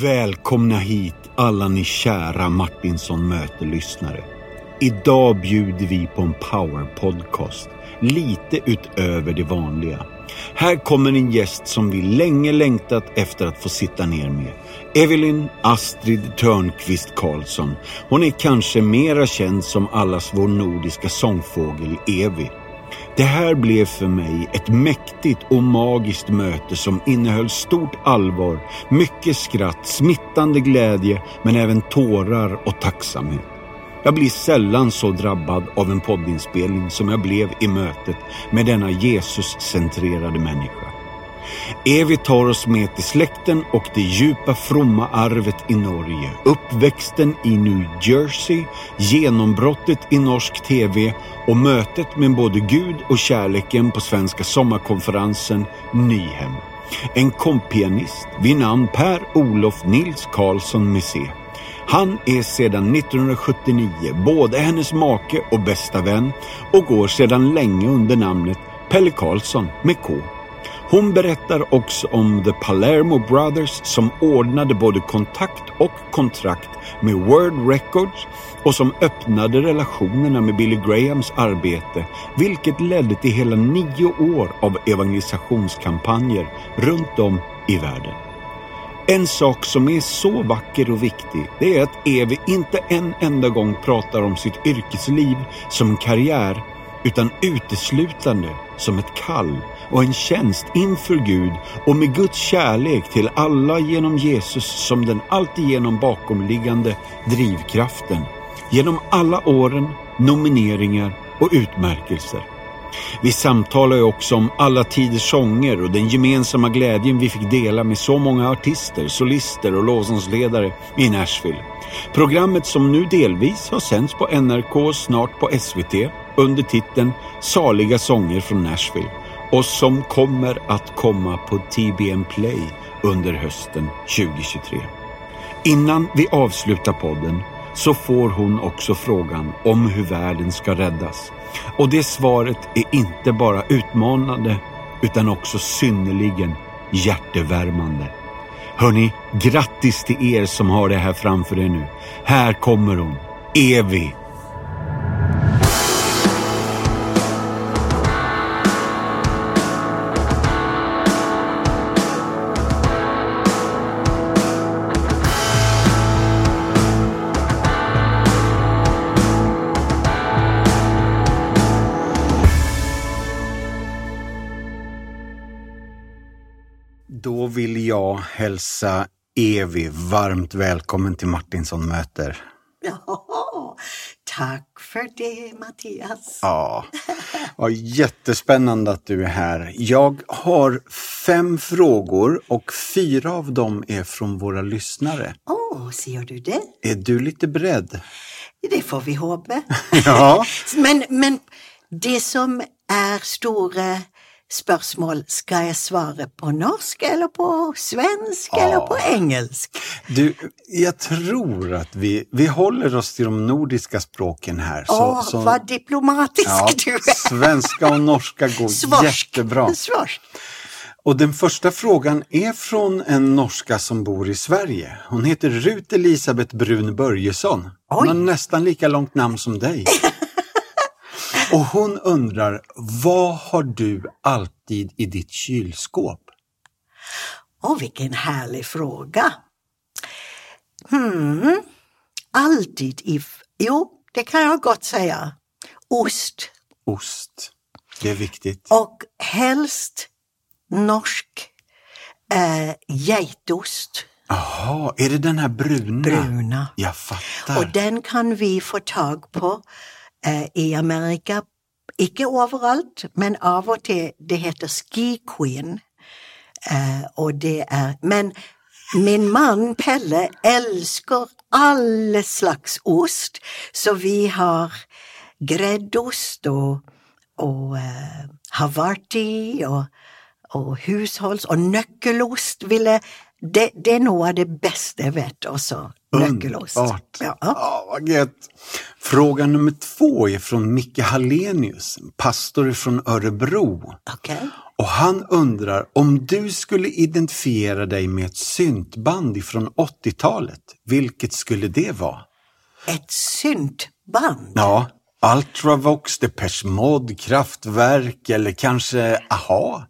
Välkomna hit alla ni kära Martinsson möte-lyssnare. Idag bjuder vi på en power-podcast, lite utöver det vanliga. Här kommer en gäst som vi länge längtat efter att få sitta ner med. Evelyn Astrid Törnqvist Karlsson. Hon är kanske mera känd som allas vår nordiska sångfågel Evi. Det här blev för mig ett mäktigt och magiskt möte som innehöll stort allvar, mycket skratt, smittande glädje men även tårar och tacksamhet. Jag blir sällan så drabbad av en poddinspelning som jag blev i mötet med denna Jesus-centrerade människa. Evi tar oss med till släkten och det djupa fromma arvet i Norge, uppväxten i New Jersey, genombrottet i norsk TV och mötet med både Gud och kärleken på Svenska sommarkonferensen Nyhem. En kompianist vid namn Per-Olof Nils Karlsson Messé. Han är sedan 1979 både hennes make och bästa vän och går sedan länge under namnet Pelle Karlsson med K. Hon berättar också om The Palermo Brothers som ordnade både kontakt och kontrakt med Word Records och som öppnade relationerna med Billy Grahams arbete, vilket ledde till hela nio år av evangelisationskampanjer runt om i världen. En sak som är så vacker och viktig, det är att Evi inte en enda gång pratar om sitt yrkesliv som en karriär, utan uteslutande som ett kall och en tjänst inför Gud och med Guds kärlek till alla genom Jesus som den alltigenom bakomliggande drivkraften. Genom alla åren, nomineringar och utmärkelser. Vi samtalar ju också om alla tiders sånger och den gemensamma glädjen vi fick dela med så många artister, solister och lovsångsledare i Nashville. Programmet som nu delvis har sänds på NRK snart på SVT under titeln Saliga sånger från Nashville och som kommer att komma på TBN Play under hösten 2023. Innan vi avslutar podden så får hon också frågan om hur världen ska räddas. Och det svaret är inte bara utmanande utan också synnerligen hjärtevärmande. Hörni, grattis till er som har det här framför er nu. Här kommer hon, Evi vill jag hälsa Evi varmt välkommen till Martinsson möter. Ja, tack för det Mattias. Ja, ja, jättespännande att du är här. Jag har fem frågor och fyra av dem är från våra lyssnare. Åh, oh, ser du det? Är du lite beredd? Det får vi hoppas. ja. men, men det som är stora spørsmål ska jeg svare på norsk eller på svensk ja. eller på engelsk? Du, jeg tror at vi, vi holder oss til de nordiske språken her. Åh, så, så, hva diplomatisk ja, du er! Svenska og norska går Svorsk. jättebra. Svorsk. Og den første frågan er fra en norska som bor i Sverige. Hun heter Ruth Elisabeth Brun Börjesson. Hun har nesten lika langt namn som dig. Och hon undrar, vad har du alltid i ditt kylskåp? Åh, vilken härlig fråga. Hmm, alltid i... Jo, det kan jag gott säga. Ost. Ost, det är viktigt. Och helst norsk eh, geitost. Jaha, är det den här bruna? Bruna. Jag fattar. Och den kan vi få tag på eh, i Amerika. Ikke overalt, men av og til. Det heter Ski Queen. Eh, og det er Men min mann Pelle elsker alle slags ost, så vi har greddost og, og eh, havarti og, og husholds og nøkkelost ville det, det, er noe av det beste jeg vet også. Nyckelost. Underbart. Ja. Ja, vad gött. Fråga nummer två är från Micke Hallenius, pastor från Örebro. Okay. Och han undrar om du skulle identifiera dig med ett syntband ifrån 80-talet, vilket skulle det vara? Ett syntband? Ja, Ultravox, Depeche Mode, Kraftwerk eller kanske AHA?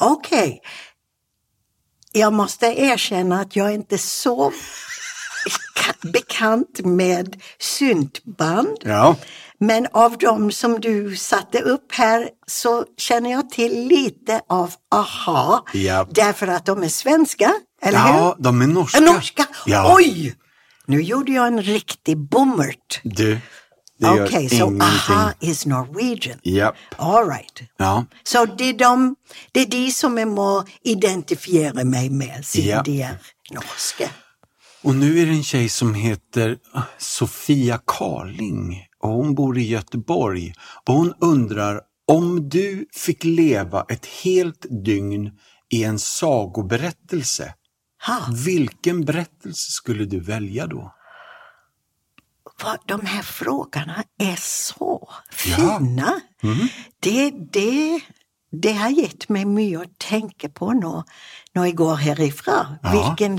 Okej. Jag måste erkänna att jag inte så bekant med syntband. Ja, Men av dem som du satte upp här så känner jag till lite av AHA. Ja. Därför att de är svenska, eller ja hur? de är norska. Norska? Ja. Oj! Nu gjorde jag en riktig bommert. Du, gör Okej, så ingenting. AHA is Norwegian. Yep. All right. Ja. Så det er, de, det er, de som jeg må identifiera meg med, siden Ja. de er norske. Og nå er det en tjej som heter ah, Sofia Karling og hun bor i Göteborg Og hun undrer om du fikk leve et helt dygn i en sagoberettelse, Ha, vilken berettelse skulle du velge då? Vad, de här frågorna är så Ja. fina. Det, det, det har gitt meg mye å tenke på nå, når jeg går herifra. Ja. Hvilken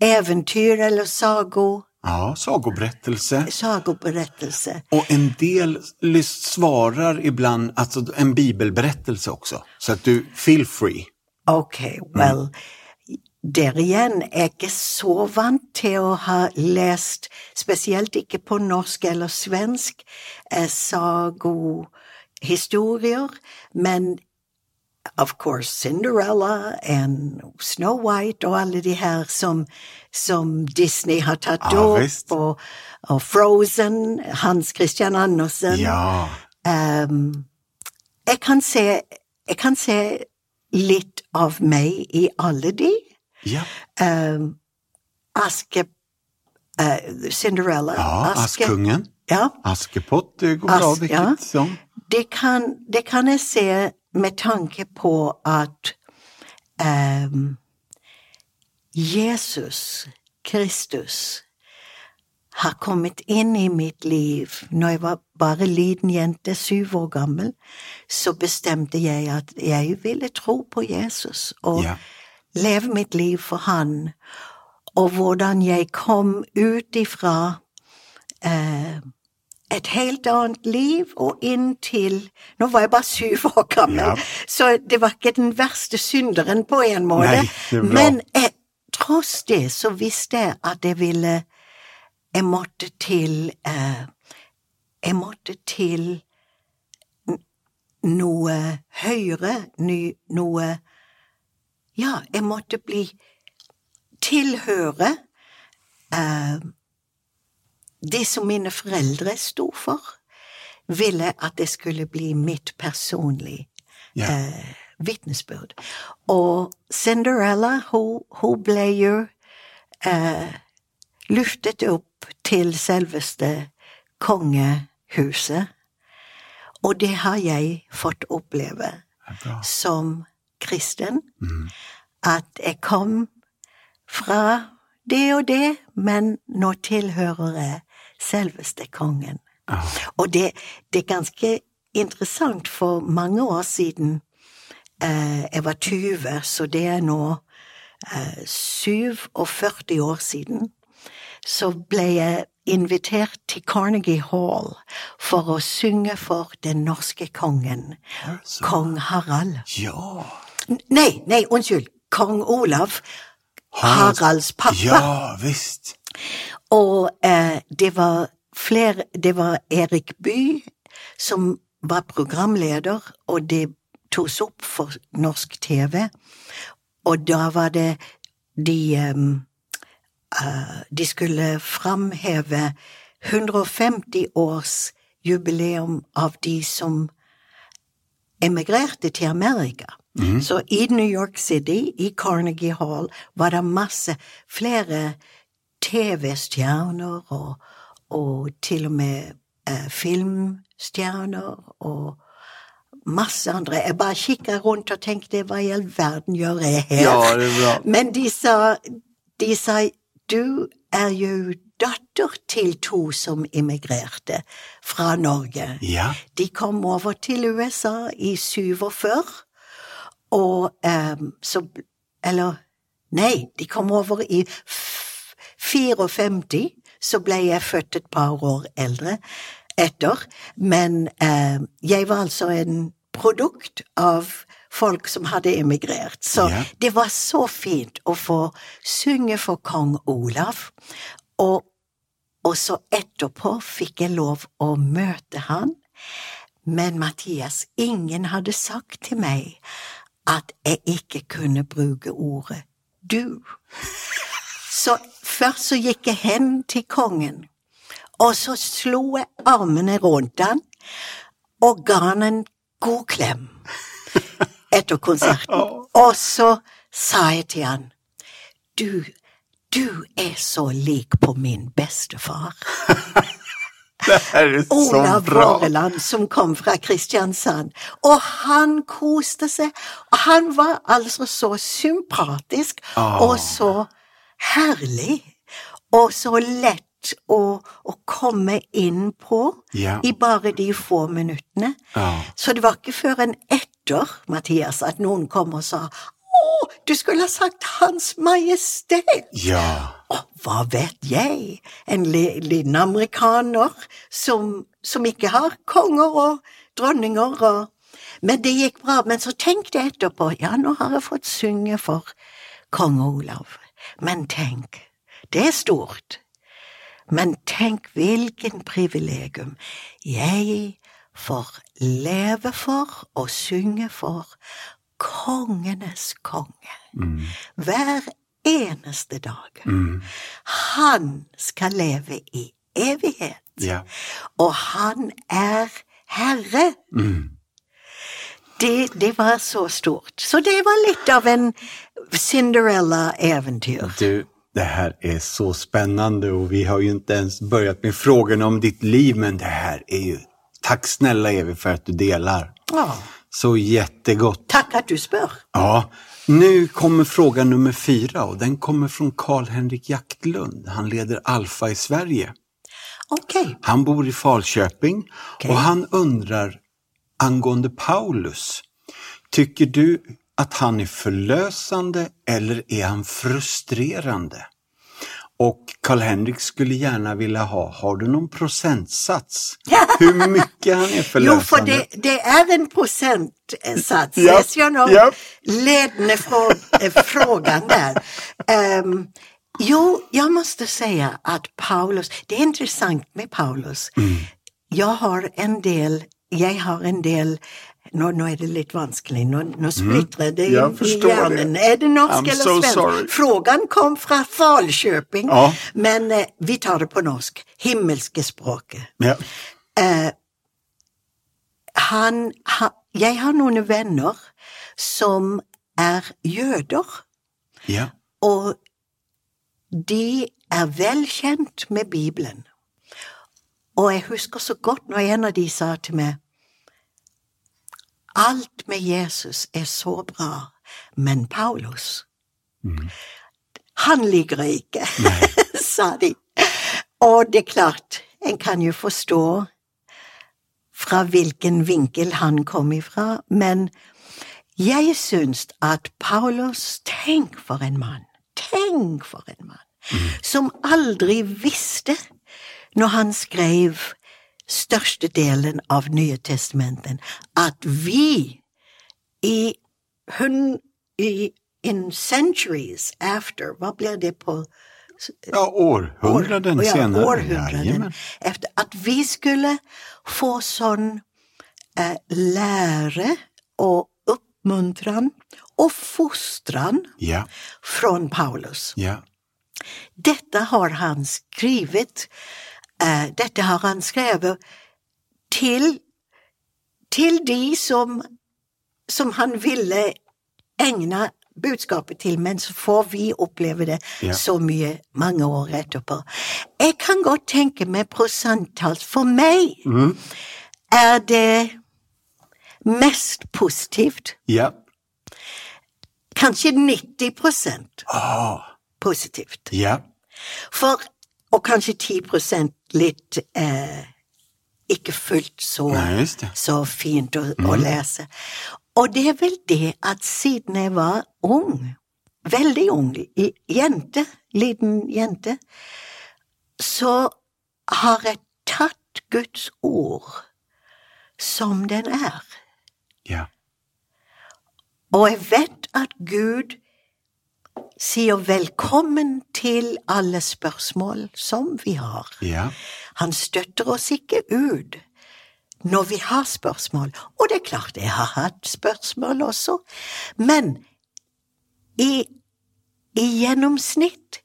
eventyr eller sago, Ja, sagoberättelse. sagoberättelse. Och en del svarer svarar ibland, alltså en bibelberättelse också. Så att du, feel free. Ok, well, der igjen jeg er ikke så vant til å ha lest, spesielt ikke på norsk eller svensk, eh, sagohistorier, men of course Cinderella and Snow White og alle de her som, som Disney har tatt Ja, opp, og, og Frozen, Hans Christian Andersen. Ja, um, jeg, kan se, jeg kan se litt av meg i alle de. Ja, Uh, Aske Uh, Cinderella. ja Askungen. Ja, Askepott, det går bra vilket ja. som. det kan, det kan jeg se med tanke på at um, Jesus Kristus har kommet inn i mitt liv. Når jeg var bare liten jente, syv år gammel, så bestemte jeg at jeg ville tro på Jesus og Ja. Leve mitt liv for han. Og hvordan jeg kom ut ifra eh, et helt annet liv og inn til Nå var jeg bare syv år gammel, Ja. så det var ikke den verste synderen på en måte. Nei. Men jeg, tross det så visste jeg at jeg ville Jeg måtte til eh, Jeg måtte til noe høyere, noe Ja, jeg måtte bli Tilhøre eh, det som mine foreldre sto for. Ville at det skulle bli mitt personlige Ja. eh, vitnesbyrd. Og Cinderella, hun, hun ble jo eh, luftet opp til selveste kongehuset. Og det har jeg fått oppleve som kristen. Mm. At jeg kom fra det og det, men nå tilhører jeg selveste kongen. Ja. Og det, det er ganske interessant, for mange år siden eh, Jeg var 20, så det er nå eh, 47 år siden. Så ble jeg invitert til Carnegie Hall for å synge for den norske kongen, ja, kong Harald. Ja. Nei, nei, unnskyld, kong Olav. Haralds pappa. Ja, visst. Og eh, det var flere Det var Erik Bye som var programleder, og det togs opp for norsk TV. Og da var det de um, uh, De skulle framheve 150 års jubileum av de som emigrerte til Amerika. Så i New York City, i Carnegie Hall, var det masse flere TV-stjerner og, og til og med eh, filmstjerner og masse andre. Jeg bare kikka rundt og tenkte hva i all verden gjør jeg her? Ja. Men de sa, de sa du er jo datter til to som immigrerte fra Norge. Ja. De kom over til USA i 47, og um, så Eller, nei, de kom over i 54, så ble jeg født et par år eldre etter, men uh, jeg var altså en produkt av folk som hadde emigrert. Så ja. det var så fint å få synge for kong Olav, og, og så etterpå fikk jeg lov å møte han. Men Mathias, ingen hadde sagt til meg at jeg ikke kunne bruke ordet du. Så først så gikk jeg hen til kongen, og så slo jeg armene rundt han og ga han en god klem etter konserten. Og så sa jeg til han, du, du er så lik på min bestefar. Det er så Olav bra! Våreland som kom fra Kristiansand. Og han koste seg. Han var altså så sympatisk Ah. og så herlig. Og så lett å, å komme inn på Ja. i bare de få minuttene. Ja. Så det var ikke før en etter, Mathias, at noen kom og sa å, du skulle ha sagt Hans Majestet. Ja. Å, hva vet jeg, en liten amerikaner som, som ikke har konger og dronninger og Men det gikk bra. Men så tenkte jeg etterpå, ja, nå har jeg fått synge for kong Olav. Men tenk, det er stort. Men tenk hvilken privilegium jeg får leve for og synge for kongenes konge. Mm. Hver eneste dag. Mm. Han skal leve i evighet, Ja. og han er herre. Mm. Det, det var så stort. Så det var litt av en Cinderella-eventyr. Du, det her er så spennende, og vi har jo ikke ens begynt med spørsmålene om ditt liv, men det her er jo Takk snälla Evi for at du deler. Ja. Så jättegott. Takk at du spør. Ja, nu kommer fråga nummer fyra och den kommer från Karl-Henrik Jaktlund. Han leder Alfa i Sverige. Okay. Han bor i Falköping okay. och han undrar angående Paulus. Tycker du att han är förlösande eller är han frustrerande? Och Karl-Henrik skulle gärna vilja ha, har du någon procentsats? Hur mycket han är förlösande? Jo, for det, det er en procentsats. Det Jeg skjønner yep. ledende frå, eh, frågan der. Um, jo, jeg måste säga at Paulus, det er interessant med Paulus. Mm. Jeg har en del, jeg har en del nå, nå er det litt vanskelig, nå, nå splitrer det Mm. I det. hjernen. Er det norsk I'm eller so svensk? sorry. Frågan kom fra Falköping, Ja. men eh, vi tar det på norsk. Himmelske språket. Ja. Eh, han, ha, jeg har noen venner som er jøder, ja. og de er velkjent med Bibelen. Og jeg husker så godt når en av de sa til meg Alt med Jesus er så bra, men Paulus Han liker jeg ikke, sa de. Og det er klart, en kan jo forstå fra hvilken vinkel han kom ifra, men jeg syns at Paulus Tenk for en mann! Tenk for en mann! Som aldri visste, når han skrev størstedelen av Nye testamenten, at vi i, hun, i in centuries after, hva blir det på Ja, århundraden År- ja, senere. århundraden, Jajamän. efter at vi skulle få sånn eh, lære og oppmuntran og fostran Ja, fra Paulus. ja. Dette har han skrivet eh, Dette har han skrevet til, til de som, som han ville egne budskapet til, men så får vi oppleve det Ja. så mye mange år etterpå. Jeg kan godt tenke meg prosenttall. For meg Mm. er det mest positivt. Ja. Kanskje 90 prosent Ah, positivt. ja. For, og kanskje 10 litt eh, ikke fullt så, Nei, så fint å, å lese. Og det er vel det at siden jeg var ung, veldig ung, jente, liten jente, så har jeg tatt Guds ord som den er. Ja. Og jeg vet at Gud sier velkommen til alle spørsmål som vi har. Ja. Han støtter oss ikke ut når vi har spørsmål, og det er klart jeg har hatt spørsmål også, men i, i gjennomsnitt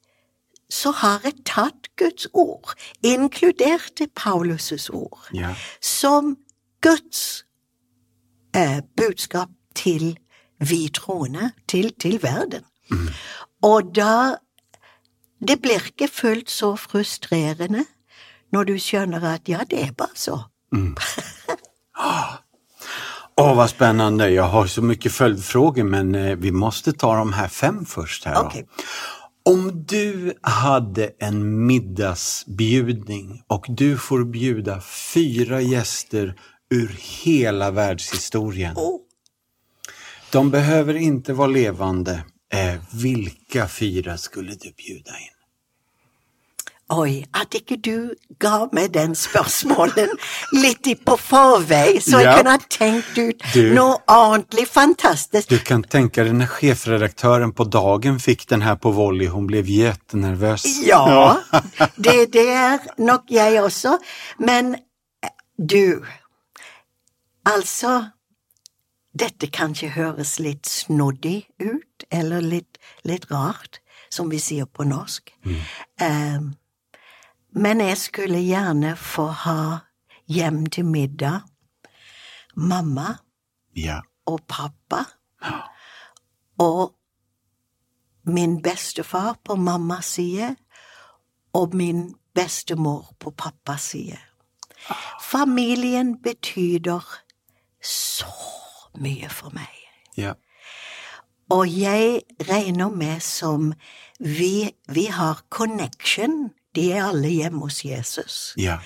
så har jeg tatt Guds ord, inkluderte Paulus' ord, Ja. som Guds eh, budskap til vi troende, til, til verden. Og da Det blir ikke fullt så frustrerende når du skjønner at ja, det er bare så. Åh, vad spännande. Jag har så mycket följdfrågor men eh, vi måste ta de här fem först här. okay. Om du hade en middagsbjudning och du får bjuda fyra gäster ur hela världshistorien. Oh, De behöver inte vara levande. Eh, vilka fyra skulle du bjuda in? oi, at ikke du ga meg den spørsmålen litt på forvei, så jeg Ja. kunne ha tenkt ut Du- noe ordentlig fantastisk. Du kan tänka dig när chefredaktören på dagen fick den här på volley, hon blev jättenervös. Ja, det, det er nok jeg også, men eh, du, altså, dette kanskje høres litt snoddig ut, eller litt, litt rart, som vi sier på norsk. Eh, men jeg skulle gjerne få ha hjem til middag mamma Ja. og pappa og min bestefar på mammas side og min bestemor på pappas side. Familien betyder så mye for meg. Ja. Og jeg regner med som vi, vi har connection, de er alle hjemme hos Jesus. Ja.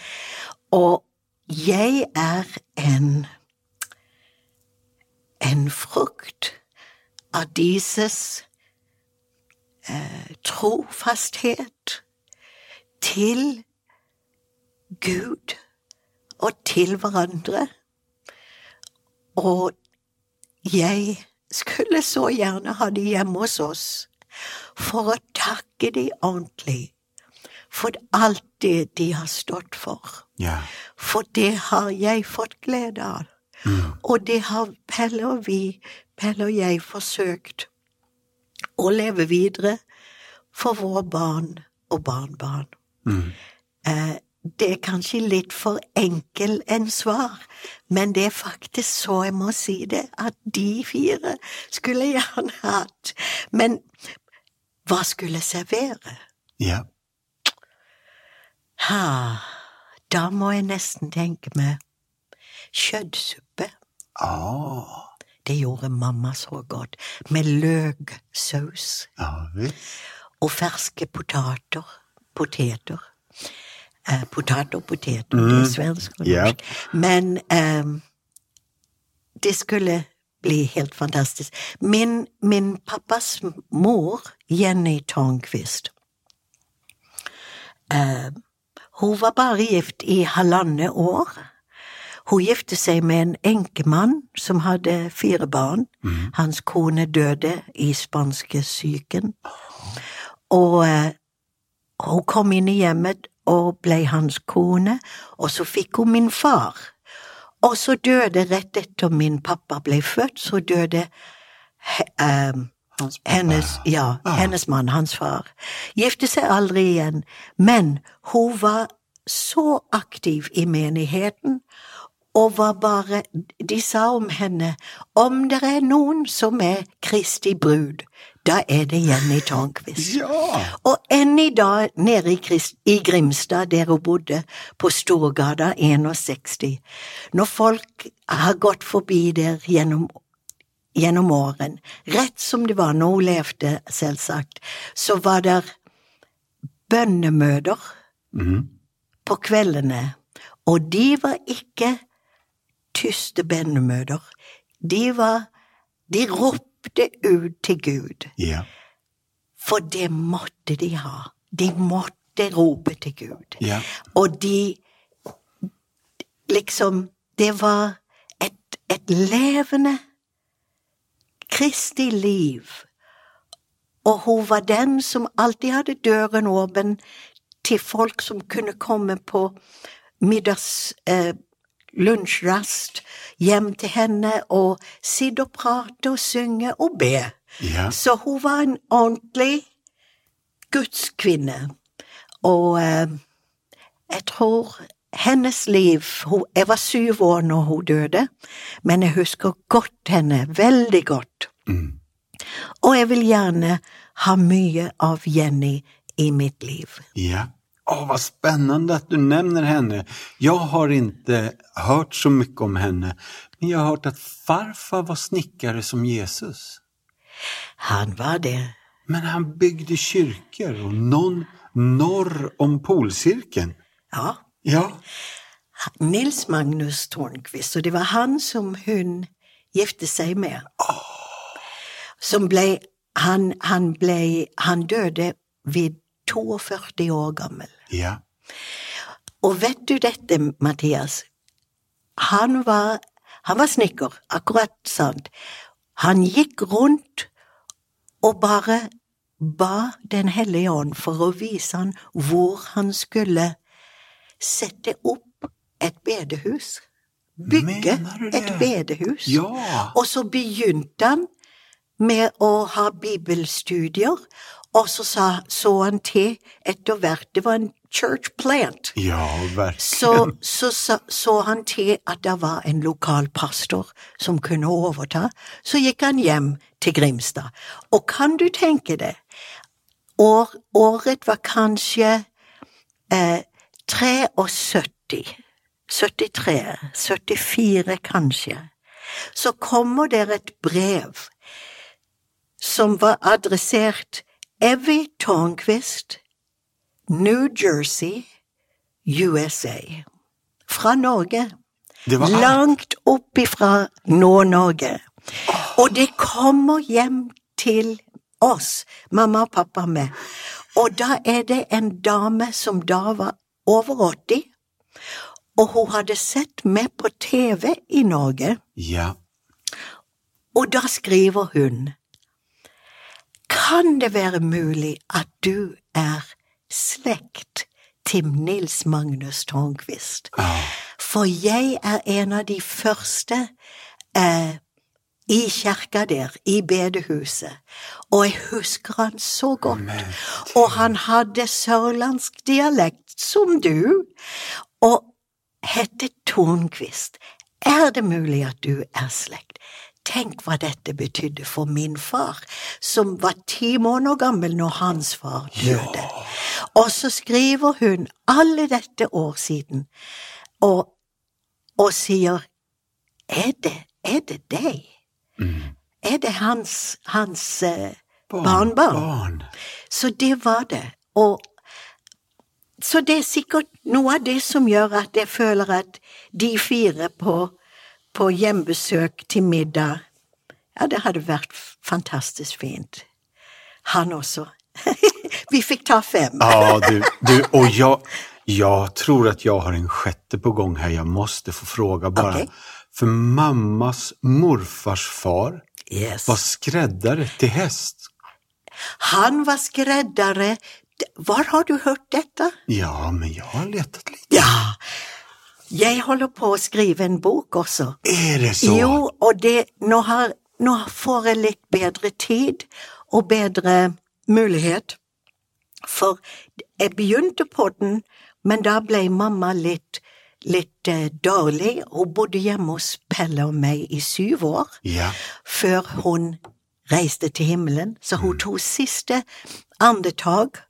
Og jeg er en en frukt av dieses eh, trofasthet til Gud og til hverandre. Og jeg skulle så gjerne ha de hjemme hos oss for å takke de ordentlig for alt det de har stått for. Ja. For det har jeg fått glede av. Og det har Pelle og vi, Pelle og jeg, forsøkt å leve videre for våre barn og barnebarn. Eh, det er kanskje litt for enkel en svar, men det er faktisk så jeg må si det, at de fire skulle jeg gjerne hatt. Men hva skulle jeg servere? Ja. Ha, da må jeg nesten tenke meg kjøttsuppe. Ah. Det gjorde mamma så godt, med løksaus visst. og ferske potater. Poteter. Eh, potet og poteter, det er svensk og norsk. Yeah. Men eh, det skulle bli helt fantastisk. Min, min pappas mor, Jenny Tornquist, eh, hun var bare gift i halvannet år. Hun gifte seg med en enkemann som hadde fire barn. Hans kone døde i spanskesyken. Og eh, hun kom inn i hjemmet og ble hans kone, og så fikk hun min far. Og så døde rett etter min pappa ble født, så døde eh, hennes, ja, hennes mann, hans far. Gifte seg aldri igjen, men hun var så aktiv i menigheten, og var bare De sa om henne om det er noen som er Kristi brud, da er det Jenny Tornquist. Ja! Og enn i dag nede i, Krist, i Grimstad, der hun bodde, på Storgata 61, når folk har gått forbi der gjennom, gjennom åren, rett som det var når hun levde, selvsagt, så var der bønnemøter mm. på kveldene, og de var ikke tyste bønnemøter. De var De ropte ut til Gud, Ja. for det måtte de ha. De måtte rope til Gud. Ja. Og de Liksom Det var et, et levende Kristi liv. Og hun var den som alltid hadde døren åpen til folk som kunne komme på middags... Eh, lunsjrast hjem til henne og sitte og prate og synge og be. Ja. Så hun var en ordentlig gudskvinne. Og eh, jeg tror hennes liv hun, Jeg var syv år når hun døde, men jeg husker godt henne, veldig godt. Mm. Og jeg vil gjerne ha mye av Jenny i mitt liv. Ja. Åh, vad spännande att du nämner henne. Jag har inte hört så mycket om henne, men jag har hört att farfar var snickare som Jesus. Han var det. Men han byggde kyrkor och någon norr om polcirkeln. Ja. Ja, Nils Magnus Tornqvist, og det var han som hun gifte seg med. Som ble han, han ble Han døde vid 42 år gammel. Ja, Og vet du dette, Mathias? Han var, han var snekker, akkurat sant. Han gikk rundt og bare ba Den hellige ånd for å vise han hvor han skulle sette opp et bedehus. Bygge et bedehus. ja. Og så begynte han med å ha bibelstudier, og så sa, så han til etter hvert Det var en church plant. Ja. Så, så, så så han til at det var en lokal pastor som kunne overta. Så gikk han hjem til Grimstad. Og kan du tenke det, år, året var kanskje eh, 73. 73, 74 kanskje. Så kommer det et brev som var adressert Evy Tornquist, New Jersey, USA. Fra Norge. Det var. Langt opp ifra Nå-Norge. Og det kommer hjem til oss, mamma og pappa med. Og da er det en dame som da var over 80, og hun hadde sett meg på TV i Norge. Ja, Og da skriver hun Kan det være mulig at du er slekt til Nils Magnus Tornquist? ja, For jeg er en av de første eh, i kjerka der, i bedehuset, og jeg husker han så godt. Og han hadde sørlandsk dialekt, som du, og hette Tornquist. Er det mulig at du er slekt? Tenk hva dette betydde for min far, som var ti måneder gammel når hans far døde. Og så skriver hun alle dette år siden, og, og sier, er det, er det deg? mm. Er det hans, hans eh, Barn, barnbarn? barn. Så det var det. Og så det er sikkert noe av det som gjør at jeg føler at de fire på, på hjembesøk til middag Ja, det hadde vært fantastisk fint. Han også. Vi fikk ta fem. Ja, du, du, och jag, jag tror att jag har en sjätte på gång här. Jag måste få fråga bara. Okay. För mammas morfars far Yes. var skräddare till häst. Han var skreddare. Hvor har du hørt dette? Ja, men jeg har letat litt. Ja, jeg holder på å skrive en bok også. Er det så? Jo, og det, nå, har, nå får jeg litt bedre tid og bedre mulighet. For jeg begynte på den, men da ble mamma litt, litt eh, dårlig. Hun bodde hjemme hos Pelle og meg i syv år Ja, før hun reiste til himmelen. Så hun tok siste andetag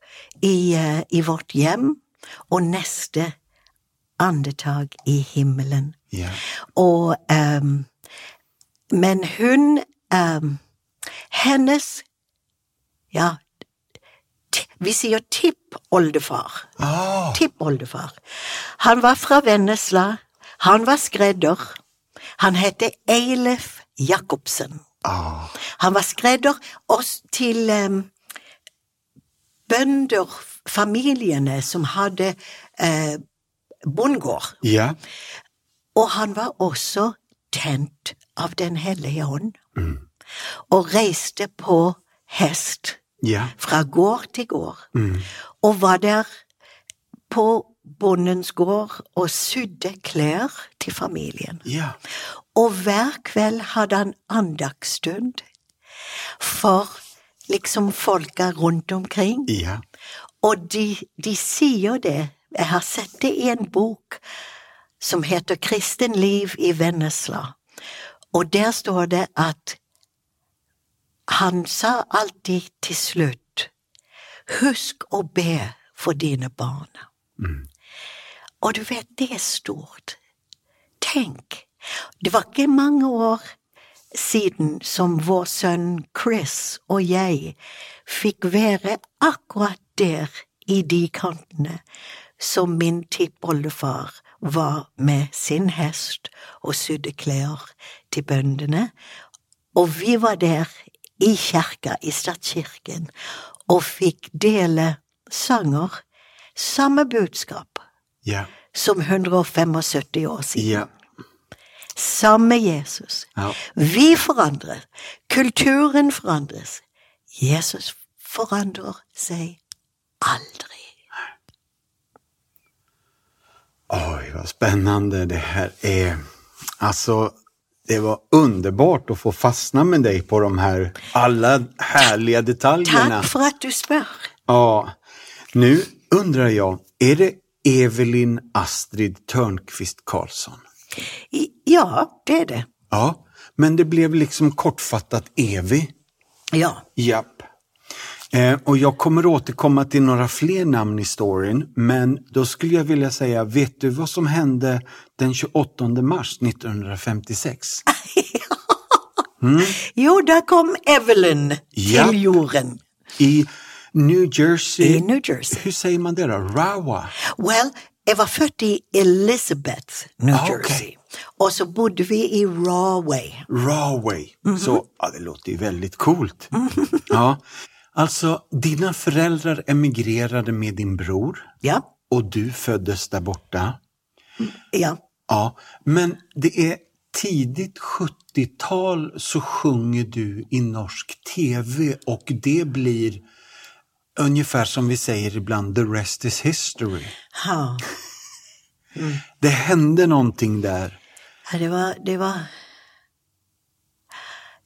i, eh, i vårt hjem, og neste andetag i himmelen. Yeah. Og um, Men hun um, Hennes Ja, vi sier tippoldefar. Oh. Tippoldefar. Han var fra Vennesla. Han var skredder. Han het Eilef Jacobsen. Oh. Han var skredder også til um, bønderfamiliene som hadde eh, bondgård. ja. Og han var også tent av Den hellige ånd, og reiste på hest Ja. fra gård til gård, Mm. og var der på bondens gård og sydde klær til familien. Ja. Og hver kveld hadde han andagsstund for liksom folka rundt omkring. Ja. Og de, de sier det, jeg har sett det i en bok som heter Kristen liv i Vennesla, og der står det at han sa alltid til slutt, husk å be for dine barn. Og du vet, det er stort. Tenk, det var ikke mange år siden som vår sønn Chris og jeg fikk være akkurat der i de kantene som min tippoldefar var med sin hest og sydde klær til bøndene, og vi var der i kirka, i statskirken, og fikk dele sanger, samme budskap Ja. som 175 år siden. Ja. Samme Jesus. Ja. Vi forandrer. Kulturen forandres. Jesus forandrer seg aldri. Oj, vad spännande det här är. Alltså, det var underbart att få fastna med dig på de här alla härliga detaljerna. Takk for at du spør. Ja, nu undrar jag, är det Evelyn Astrid Törnqvist Karlsson? Ja, det er det. Ja, men det blev liksom kortfattat Evi. Ja. Japp. Eh, och jag kommer återkomma till några fler namn i storyn, men då skulle jag vilja säga, vet du vad som hände den 28 mars 1956? Jo, där kom Evelyn Ja. til jorden. I New Jersey. I New Jersey. Hur säger man det då? Rawa? Well, jeg var født i Elizabeth, New Ah. Jersey. Og så bodde vi i Rahway. Rahway. Så, ja, det låter ju väldigt coolt. Ja. Alltså, dina föräldrar emigrerade med din bror Ja. och du föddes där borta. Ja. Ja, men det är tidigt 70-tal så sjunger du i norsk tv och det blir ungefär som vi säger ibland, the rest is history. Ha. Det hände någonting där. Ja, det var, det var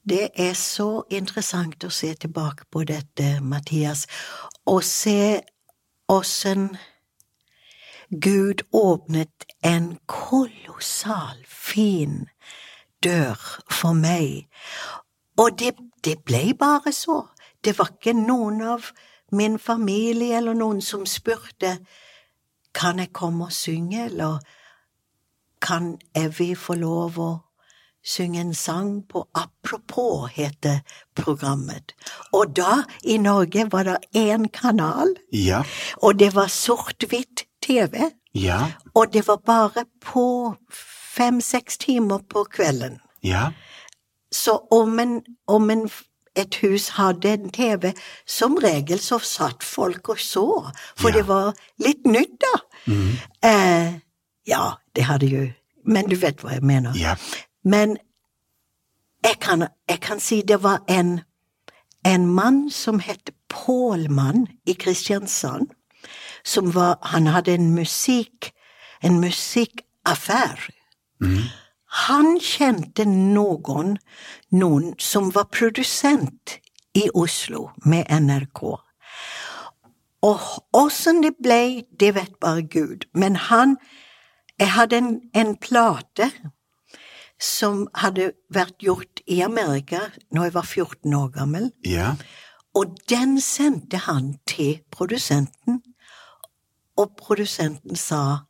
Det er så interessant å se tilbake på dette, Mathias, og se åssen Gud åpnet en kolossal fin dør for meg, og det, det ble bare så. Det var ikke noen av min familie eller noen som spurte kan jeg komme og synge, eller kan Evy få lov å synge en sang på Apropos, heter programmet. Og da, i Norge, var det én kanal, Ja, og det var sort-hvitt TV, ja, og det var bare på fem-seks timer på kvelden. ja, Så om, en, om en, et hus hadde en TV, som regel så satt folk og så, for det var litt nytt, da. Eh, ja, det hadde jo Men du vet hva jeg mener. ja. Men jeg kan, jeg kan si det var en, en mann som het Pålmann i Kristiansand, som var Han hadde en musikk, en musikkaffær. Han kjente noen, noen som var produsent i Oslo med NRK. Og åssen det ble, det vet bare Gud, men han Jeg hadde en, en plate som hadde vært gjort i Amerika når jeg var 14 år gammel, ja. og den sendte han til produsenten, og produsenten sa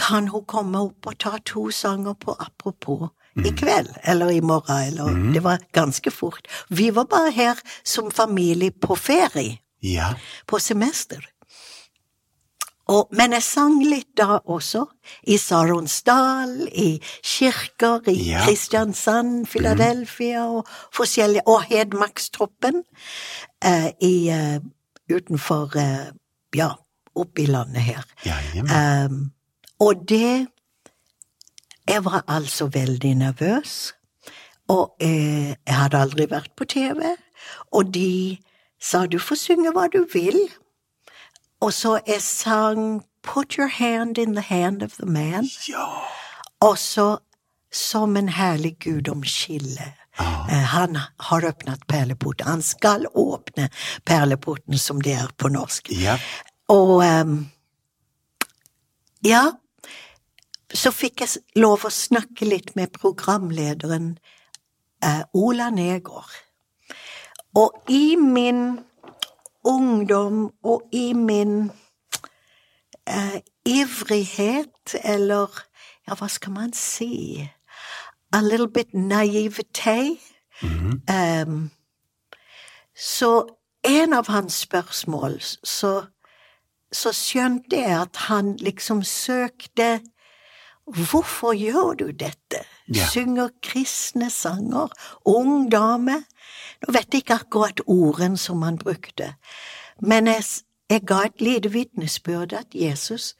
kan hun komme opp og ta to sanger på Apropos i kveld, eller i morgen, eller Det var ganske fort. Vi var bare her som familie på ferie. Ja. på semester. Og, men jeg sang litt da også, i Saronsdal, i kirker i Ja. Kristiansand, Philadelphia og forskjellige, og Hedmarkstroppen eh, i, uh, utenfor, uh, ja, oppe i landet her. Ja, um, og det Jeg var altså veldig nervøs, og eh, jeg hadde aldri vært på TV, og de sa du får synge hva du vil. Og så jeg sang Put your hand in the hand of the man, ja. og så Som en herlig gudomsskille. Ah. Han har åpnet perleporten. Han skal åpne perleporten, som det er på norsk. Ja. Og um, ja, så fikk jeg lov å snakke litt med programlederen uh, Ola Negård. Og i min ungdom og i min eh, ivrighet, eller ja, hva skal man si, a little bit naivete, ehm, så en av hans spørsmål, så, så skjønte jeg at han liksom søkte Hvorfor gjør du dette? Yeah. Synger kristne sanger, ung dame. Nå vet jeg ikke akkurat ordene som han brukte, men jeg, jeg ga et lite vitnesbyrd at Jesus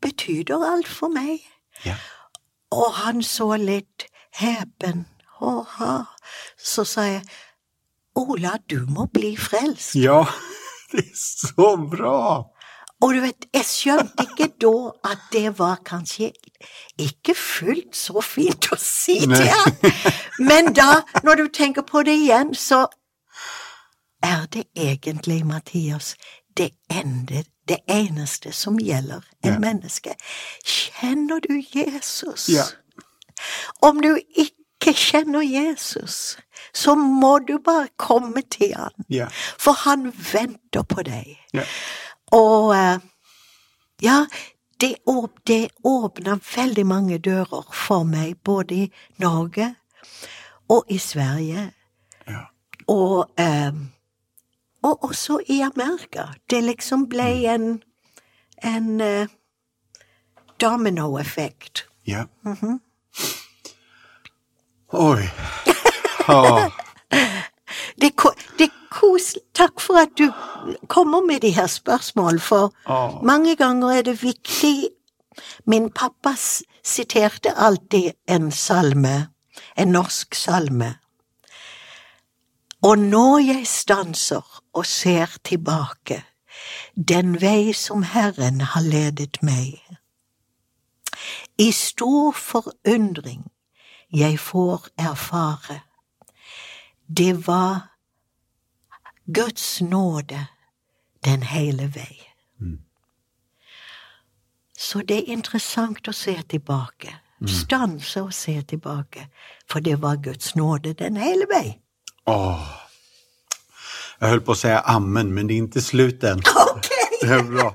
betyr alt for meg. Ja. Og han så litt hepen. Åha. Så sa jeg, Ola, du må bli frelst. Ja, det er så bra! Og du vet, jeg skjønte ikke da at det var kanskje ikke fullt så fint å si til han. Men da, når du tenker på det igjen, så er det egentlig, Mathias, det, ender det eneste som gjelder en Ja. menneske. Kjenner du Jesus? Ja. Om du ikke kjenner Jesus, så må du bare komme til han, Ja. for han venter på deg. Og eh, ja, det, åp det åpna veldig mange dører for meg, både i Norge og i Sverige, Ja. og, eh, og også i Amerika. Det liksom ble en, en eh, dominoeffekt. Ja. Oi. Oh. Det, det koselig. Takk for at du kommer med de her spørsmål, for oh. mange ganger er det viktig Min pappa siterte alltid en salme, en norsk salme. Og når jeg stanser og ser tilbake, den vei som Herren har ledet meg, i stor forundring jeg får erfare, det var Guds nåde den hele vei. Så det er interessant å se tilbake. Stanse og se tilbake, for det var Guds nåde den hele vei. Åh. Jeg höll på å si ammen, men det er ikke slut Okay. Ok! Det er bra.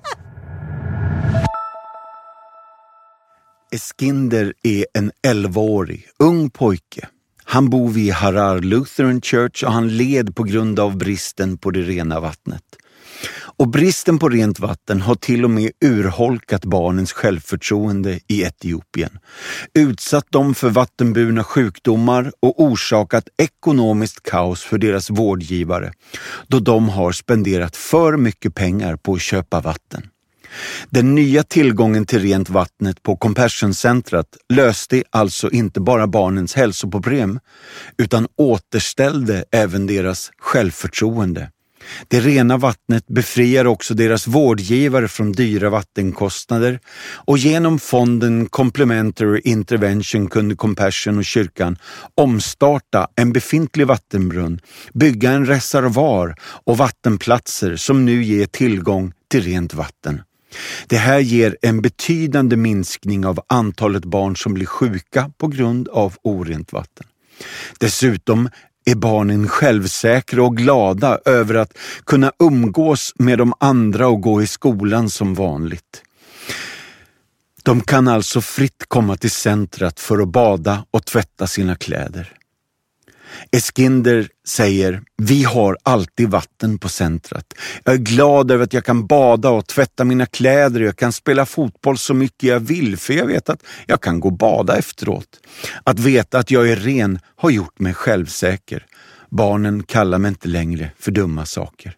Eskinder er en 11-årig, ung pojke. Han bor vid Harar Lutheran Church och han led på grund av bristen på det rena vattnet. Och bristen på rent vatten har till och med urholkat barnens självförtroende i Etiopien, utsatt dem för vattenburna sjukdomar och orsakat ekonomiskt kaos för deras vårdgivare, då de har spenderat för mycket pengar på att köpa vatten. Den nya tillgången till rent vattnet på Compassion-centret löste alltså inte bara barnens hälsoproblem, utan återställde även deras självförtroende. Det rena vattnet befriar också deras vårdgivare från dyra vattenkostnader och genom fonden Complementary Intervention kunde Compassion och kyrkan omstarta en befintlig vattenbrunn, bygga en reservoar och vattenplatser som nu ger tillgång till rent vatten. Det här ger en betydande minskning av antalet barn som blir sjuka på grund av orent vatten. Dessutom är barnen självsäkra och glada över att kunna umgås med de andra och gå i skolan som vanligt. De kan alltså fritt komma till centret för att bada och tvätta sina kläder. Eskinder säger, vi har alltid vatten på centret. Jag är glad över att jag kan bada och tvätta mina kläder. Jag kan spela fotboll så mycket jag vill för jag vet att jag kan gå och bada efteråt. Att veta att jag är ren har gjort mig självsäker. Barnen kallar mig inte längre för dumma saker.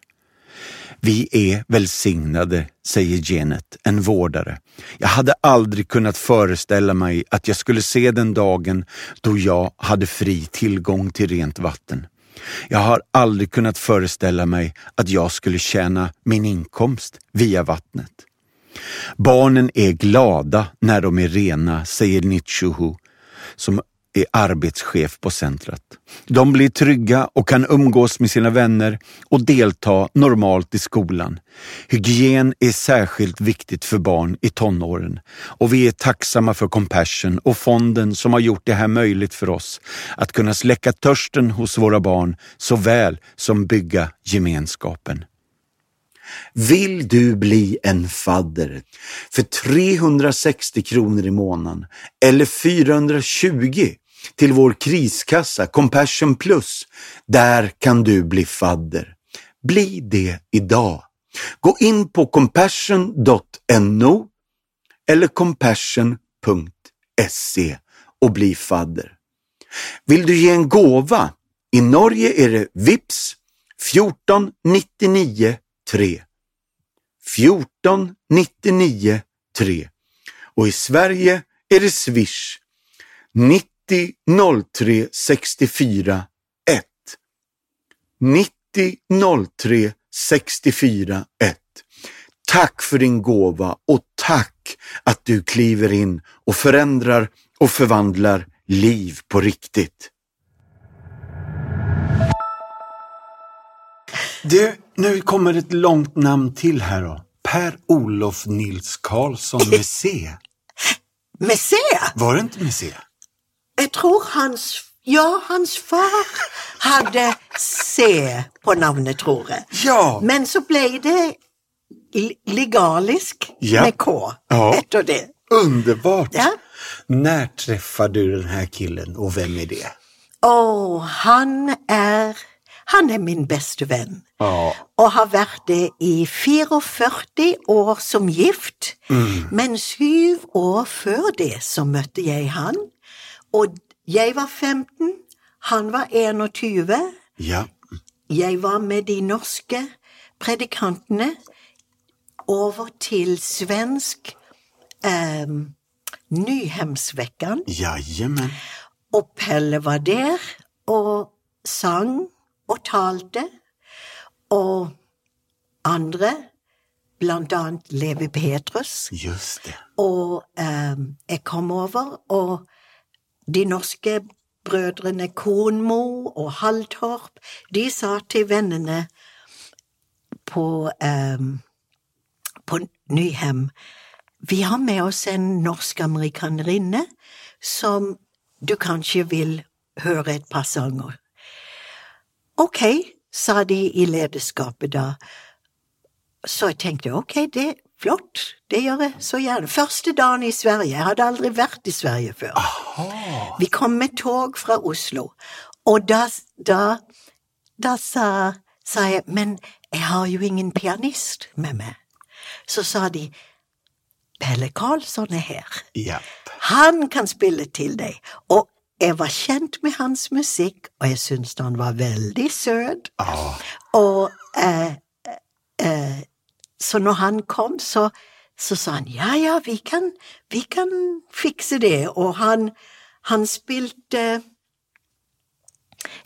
Vi är välsignade, säger Janet, en vårdare. Jag hade aldrig kunnat föreställa mig att jag skulle se den dagen då jag hade fri tillgång till rent vatten. Jag har aldrig kunnat föreställa mig att jag skulle tjäna min inkomst via vattnet. Barnen är glada när de är rena, säger Nitshuhu, som är arbetschef på centret. De blir trygga och kan umgås med sina vänner och delta normalt i skolan. Hygien är särskilt viktigt för barn i tonåren och vi är tacksamma för Compassion och fonden som har gjort det här möjligt för oss att kunna släcka törsten hos våra barn såväl som bygga gemenskapen. Vill du bli en fadder för 360 kronor i månaden eller 420 till vår kriskassa Compassion Plus. Där kan du bli fadder. Bli det idag. Gå in på compassion.no eller compassion.se och bli fadder. Vill du ge en gåva? I Norge är det VIPS 14 99 3. 14 99 3. Och i Sverige är det Swish 90 03 64 1. 90 03 64 1. Tack för din gåva och tack att du kliver in och förändrar och förvandlar liv på riktigt. Du, nu kommer ett långt namn till här då. Per-Olof Nils Karlsson med C. Med C? Var det inte med C? Jag tror hans, ja, hans far hadde C på navnet, tror jeg. Ja. Men så ble det legalisk Ja. med K etter det. Underbart! Ja. Når treffer du den her killen og hvem er det? Och han er han er min beste venn, Ja. Og har vært det i 44 år som gift. Men syv år før det så møtte jeg han. Og jeg var 15, han var 21. Ja. Jeg var med de norske predikantene over til svensk eh, Nyhemsveckan. Jajamän. Og Pelle var der og sang og talte. Og andre, blant annet Levi Petrus. Just det. Og eh, jeg kom over, og de norske brødrene Kornmo og Halltorp, de sa til vennene på, eh, på Nyhem Vi har med oss en norsk-amerikanerinne som du kanskje vil høre et par sanger. Ok, sa de i lederskapet da. Så jeg tenkte ok, det flott, det gjør jeg så gjerne. Første dagen i Sverige, jeg hadde aldri vært i Sverige før. Vi kom med tog fra Oslo, og da, da, da sa, sa jeg, men jeg har jo ingen pianist med meg. Så sa de, Pelle Karlsson er her. Ja. Han kan spille til deg. Og jeg var kjent med hans musikk, og jeg syntes han var veldig søt. Oh. Og eh, eh, så når han kom, så, så sa han ja, ja, vi kan, vi kan fikse det. Og han, han spilte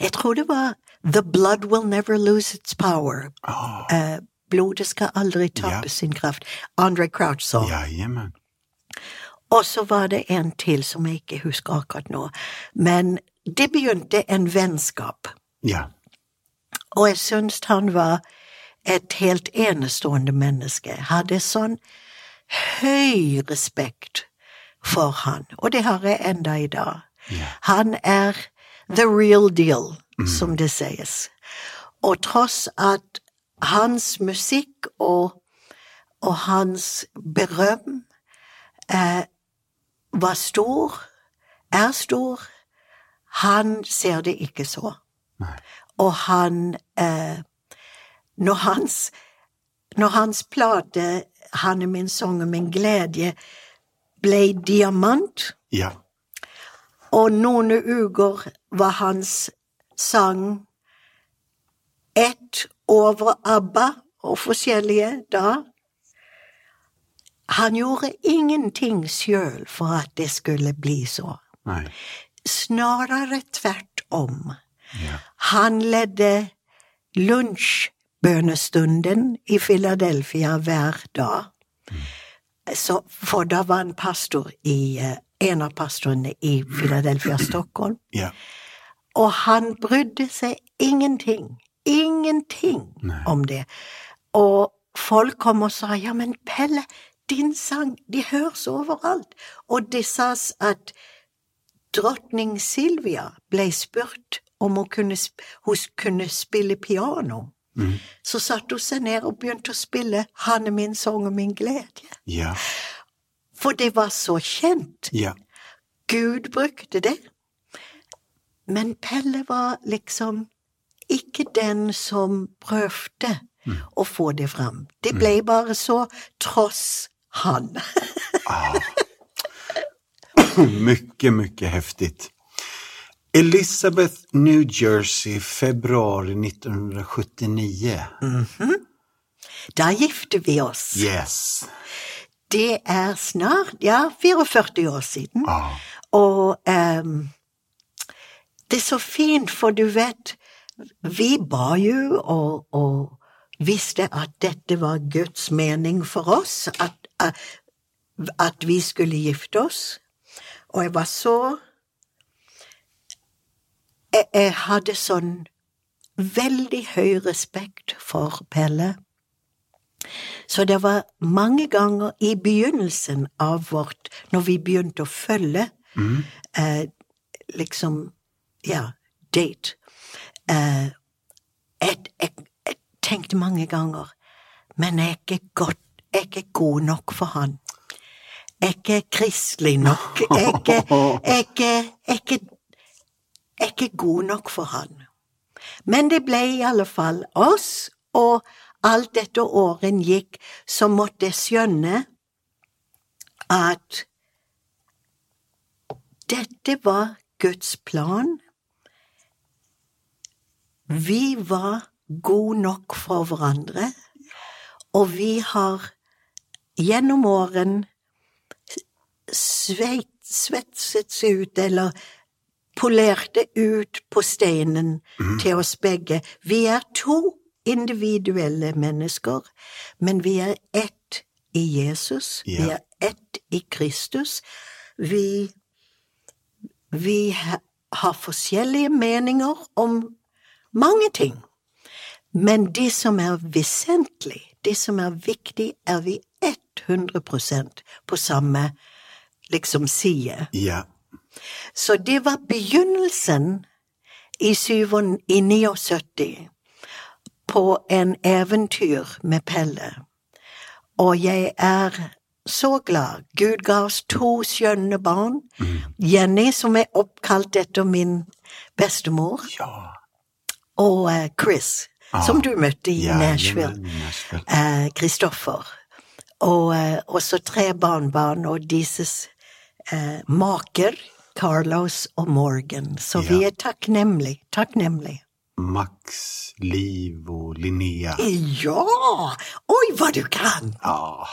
Jeg tror det var The Blood Will Never Lose Its Power. Oh. Blodet skal aldri tape Ja. sin kraft. Andre Crouch sa. Ja, Og så var det en til som jeg ikke husker akkurat nå. Men det begynte en vennskap. Ja. Og jeg syns han var et helt enestående menneske. Hadde sånn høy respekt for han, og det har jeg enda i dag. Yeah. Han er the real deal, som det sies. Og tross at hans musikk og, og hans berøm eh, var stor, er stor, Han ser det ikke så. Nei. Og han eh, Når hans Når hans plate 'Han er min sang og min glede' ble diamant, Ja. og noen uker var hans sang ett over ABBA og forskjellige da. Han gjorde ingenting sjøl for at det skulle bli så. Nei. Snarere tvert om. Ja. Han ledde lunsjbønestunden i Philadelphia hver dag. Så, for da var en pastor i eh, en av pastorene i Philadelphia, Stockholm. Ja. Og han brydde seg ingenting, ingenting Nei. om det. Og folk kom og sa ja, men Pelle, din sang, de høres overalt. Og det sas at dronning Silvia ble spurt om hun kunne, hun kunne spille piano. Mm. Så satte hun seg ned og begynte å spille Han er min sang og min glede. Ja. For det var så kjent. Ja. Gud brukte det. Men Pelle var liksom ikke den som prøvde å få det fram. Det ble bare så tross han. Mycket, mycket häftigt. Elizabeth, New Jersey, februari 1979. Da gifte vi oss. Yes. Det er snart, ja, 44 år siden. Ah. Og um, det er så fint, for du vet, vi ba jo og, og visste at dette var Guds mening for oss, at, at vi skulle gifte oss. Og jeg var så jeg, jeg hadde sånn veldig høy respekt for Pelle. Så det var mange ganger i begynnelsen av vårt, når vi begynte å følge, eh, liksom, ja, date, eh, jeg, jeg, jeg tenkte mange ganger, men jeg er ikke godt, jeg er ikke god nok for han. Jeg er ikke kristelig nok, jeg er ikke, jeg er ikke, jeg er ikke, god nok for han. Men det ble i alle fall oss, og alt etter åren gikk, så måtte jeg skjønne at dette var Guds plan. Vi var gode nok for hverandre, og vi har gjennom åren svetset seg ut, eller polerte ut på steinen til oss begge. Vi er to individuelle mennesker, men vi er ett i Jesus. Vi er ett i Kristus. Vi, vi har forskjellige meninger om mange ting. Men det som er vesentlig, det som er viktig, er vi 100% på samme liksom side. Ja. Så det var begynnelsen i, syven, i 79 på en eventyr med Pelle. Og jeg er så glad. Gud ga oss to skjønne barn. Jenny, som er oppkalt etter min bestemor, Ja. og Chris, Chris, som du møtte i Ja, Nashville. Nashville. eh, Kristoffer. Og så tre barnebarn og deres eh, maker, Carlos og Morgan. Så vi er takknemlige. Takknemlige. Max, Liv og Linnea. Ja! Oi, hva du kan! Ja.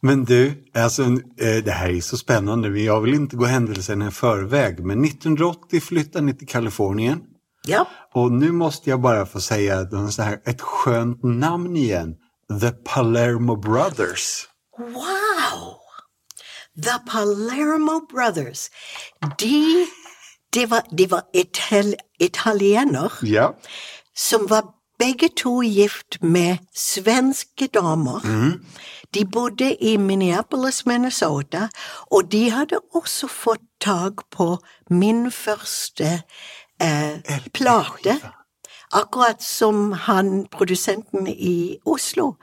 Men du, alltså, eh, det här är så spännande. jeg Jag vill inte gå händelserna i förväg, men 1980 flyttade ni till Kalifornien. Ja. Och nu måste jag bara få säga et så här, ett skönt namn igen. The Palermo Brothers. Wow! The Palermo Brothers. De, de var, de var ital italiener Ja. som var begge to gift med svenske damer. De bodde i Minneapolis, Minnesota, og de hadde også fått tak på min første eh, plate. Akkurat som han, produsenten i Oslo,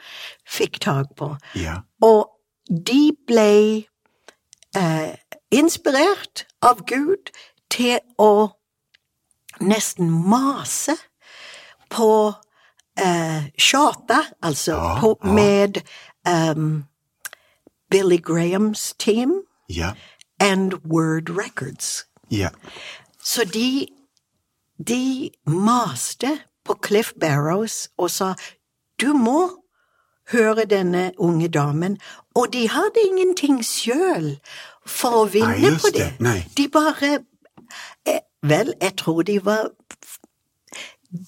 fikk tak på. Ja. Og de ble eh, inspirert av Gud til å nesten mase på eh, Shata, altså Ja, på, ja. med um, Billy Grahams team Ja. and Word Records. Ja. Så de, de maste på Cliff Barrows og sa du må høre denne unge damen, og de hadde ingenting sjøl for å vinne Nei, på det. det. Nei. De bare eh, Vel, jeg tror de var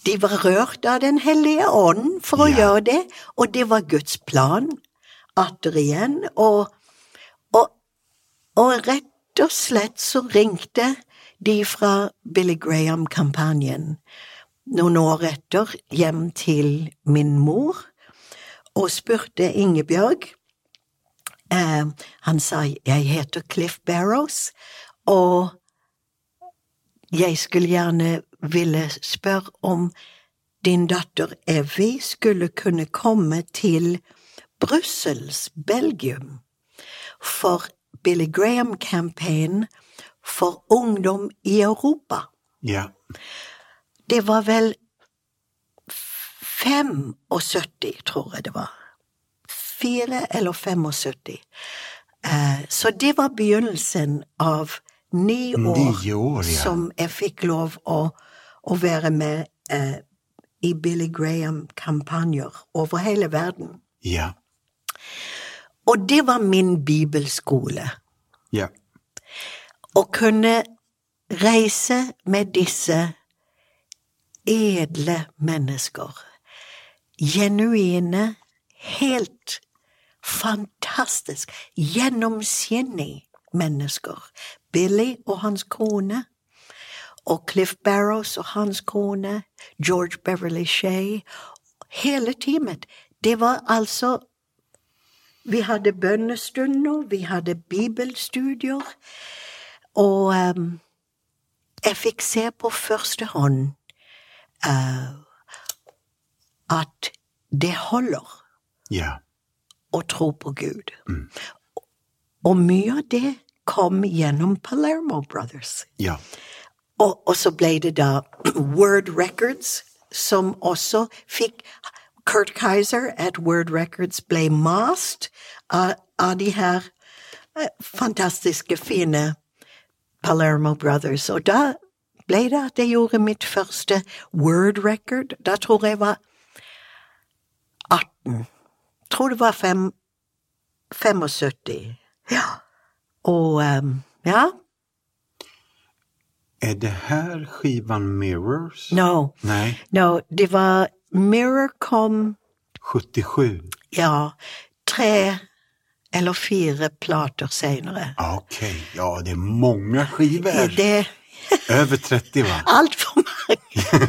De var rørt av Den hellige ånden for å Ja. gjøre det, og det var Guds plan atter igjen, og, og, og rett og slett så ringte de fra Billy Graham-kampanjen noen år etter hjem til min mor og spurte Ingebjørg. Eh, han sa jeg heter Cliff Barrows, og jeg skulle gjerne ville spørre om din datter Evy skulle kunne komme til Brussels, Belgium, for Billy Graham-campaignen for ungdom i Europa. Ja. Det var vel 75, tror jeg det var. Fire eller 75. Eh, Så det var begynnelsen av ni år, Ni år, ja. som jeg fikk lov å, å være med eh, i Billy Graham-kampanjer over hele verden. Ja. Og det var min bibelskole. Ja. Å kunne reise med disse edle mennesker. Genuine, helt fantastisk, gjennomskinnig mennesker. Billy og hans kone, og Cliff Barrows og hans kone, George Beverly Shea. Hele teamet. Det var altså Vi hadde bønnestunder, vi hadde bibelstudier, og um, jeg fikk se på første hånd eh, at det holder Ja. å tro på Gud. Og mye av det kom gjennom Palermo Brothers. Ja. Og, og så ble det da Word Records, som også fikk Kurt Kaiser at Word Records ble mast av, av de her eh, fantastiske, fine Palermo Brothers. Og da ble det at jeg gjorde mitt første Word Record. Da tror jeg var 18. Tror det var fem, 75. Ja. Og um, ja. Er det her skivan Mirrors? No. Nej, No, det var Mirror kom, 77. ja, tre eller fire plater senere. Okej, ja det är många skivor. Det Över 30 va? altfor mange.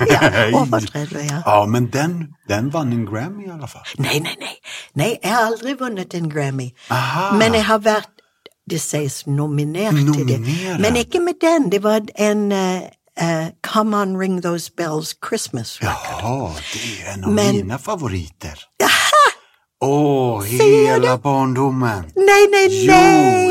Ja, over 30, ja. Ja, men den, den vann en Grammy i alle fall. Nei, nei, nei. Nei, jeg har aldri vunnet en Grammy. Aha. Men jeg har vært, det sies, nominert til det. Men ikke med den. Det var en uh, uh, Come On Ring Those Bells Christmas record. Jaha, det er en av Men- mina favoriter. Åh, oh, hele barndommen! Nei, nei, Jo,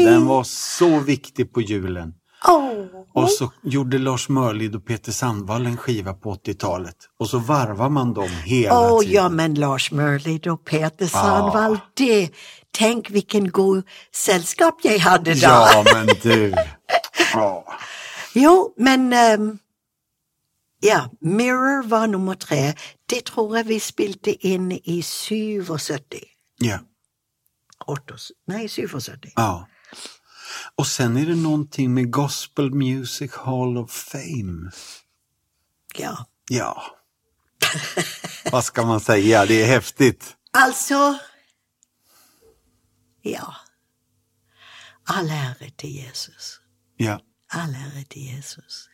den var så viktig på julen. Åh. Och så gjorde Lars Mörlid och Peter Sandvall en skiva på 80-talet. Och så varvar man dem hela Å tiden. ja, men Lars Mørlid og Peter Sandvall, det tänk vilken god selskap jeg hadde da! Ja, men du. ah. Jo, men um, Ja, Mirror var nummer tre. Det tror jeg vi spilte inn i 77. ja. Åttos- Nei, 77. Ja. Och sen är det någonting med Gospel Music Hall of Fame. Ja. Ja. Vad ska man säga? Det är häftigt. Altså Ja. All ära till Jesus. Ja. All ära till Jesus.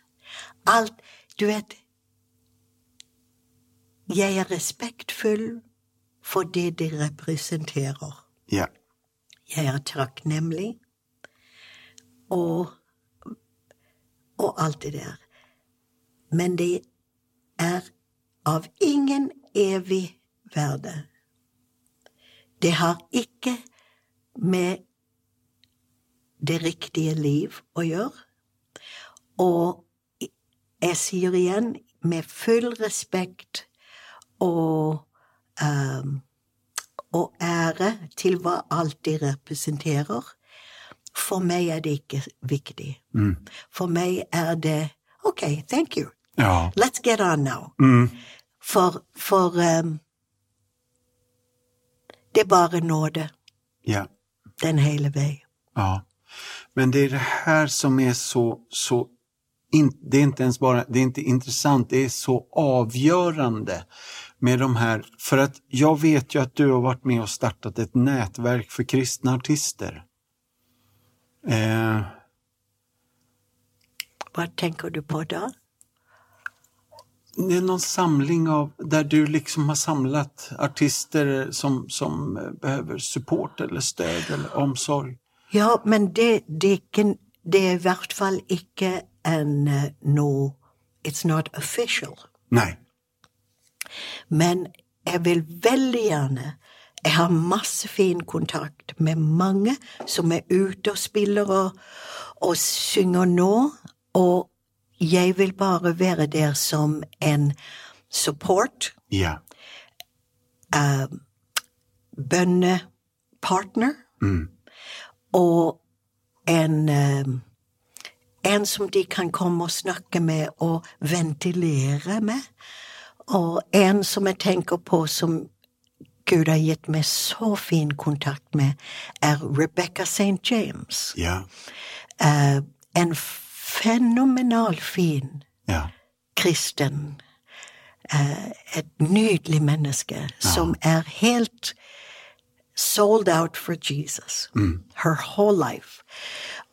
Allt, Du vet Jeg er respektfull for det de representerer. Ja. Jeg er takknemlig og og alt det der. Men det er av ingen evig verde. Det har ikke med det riktige liv å gjøre. Og jeg sier igjen, med full respekt og, um, og ære til hva alt de representerer, for meg er det ikke viktig. Mm. For meg er det OK, thank you. Ja. Let's get on now. Mm. For, for um, det er bare nåde Ja. den hele vei. Ja. Men det er det her som er så, så in, det er ikke ens bare det er ikke interessant, det er så avgjørende med de här, för att jag vet ju att du har vært med og startet et nätverk for kristne artister. Eh, Hva tenker du på da? det er noen samling av, Der du liksom har samlat artister som, som behøver behöver support eller støtte eller omsorg. Ja, men det, det, er ikke, det er i hvert fall ikke en no, It's not official. Nei. Men jeg vil veldig gjerne Jeg har masse fin kontakt med mange som er ute og spiller og, og synger nå, og jeg vil bare være der som en support, Ja. Uh, bønnepartner, Mm. og en uh, en som de kan komme og snakke med og ventilere med. Og en som jeg tenker på som Gud har gitt meg så fin kontakt med, er Rebecca St. James. Ja. Uh, en fenomenal fin Ja. kristen. Uh, et nydelig menneske som er helt sold out for Jesus. Her whole life.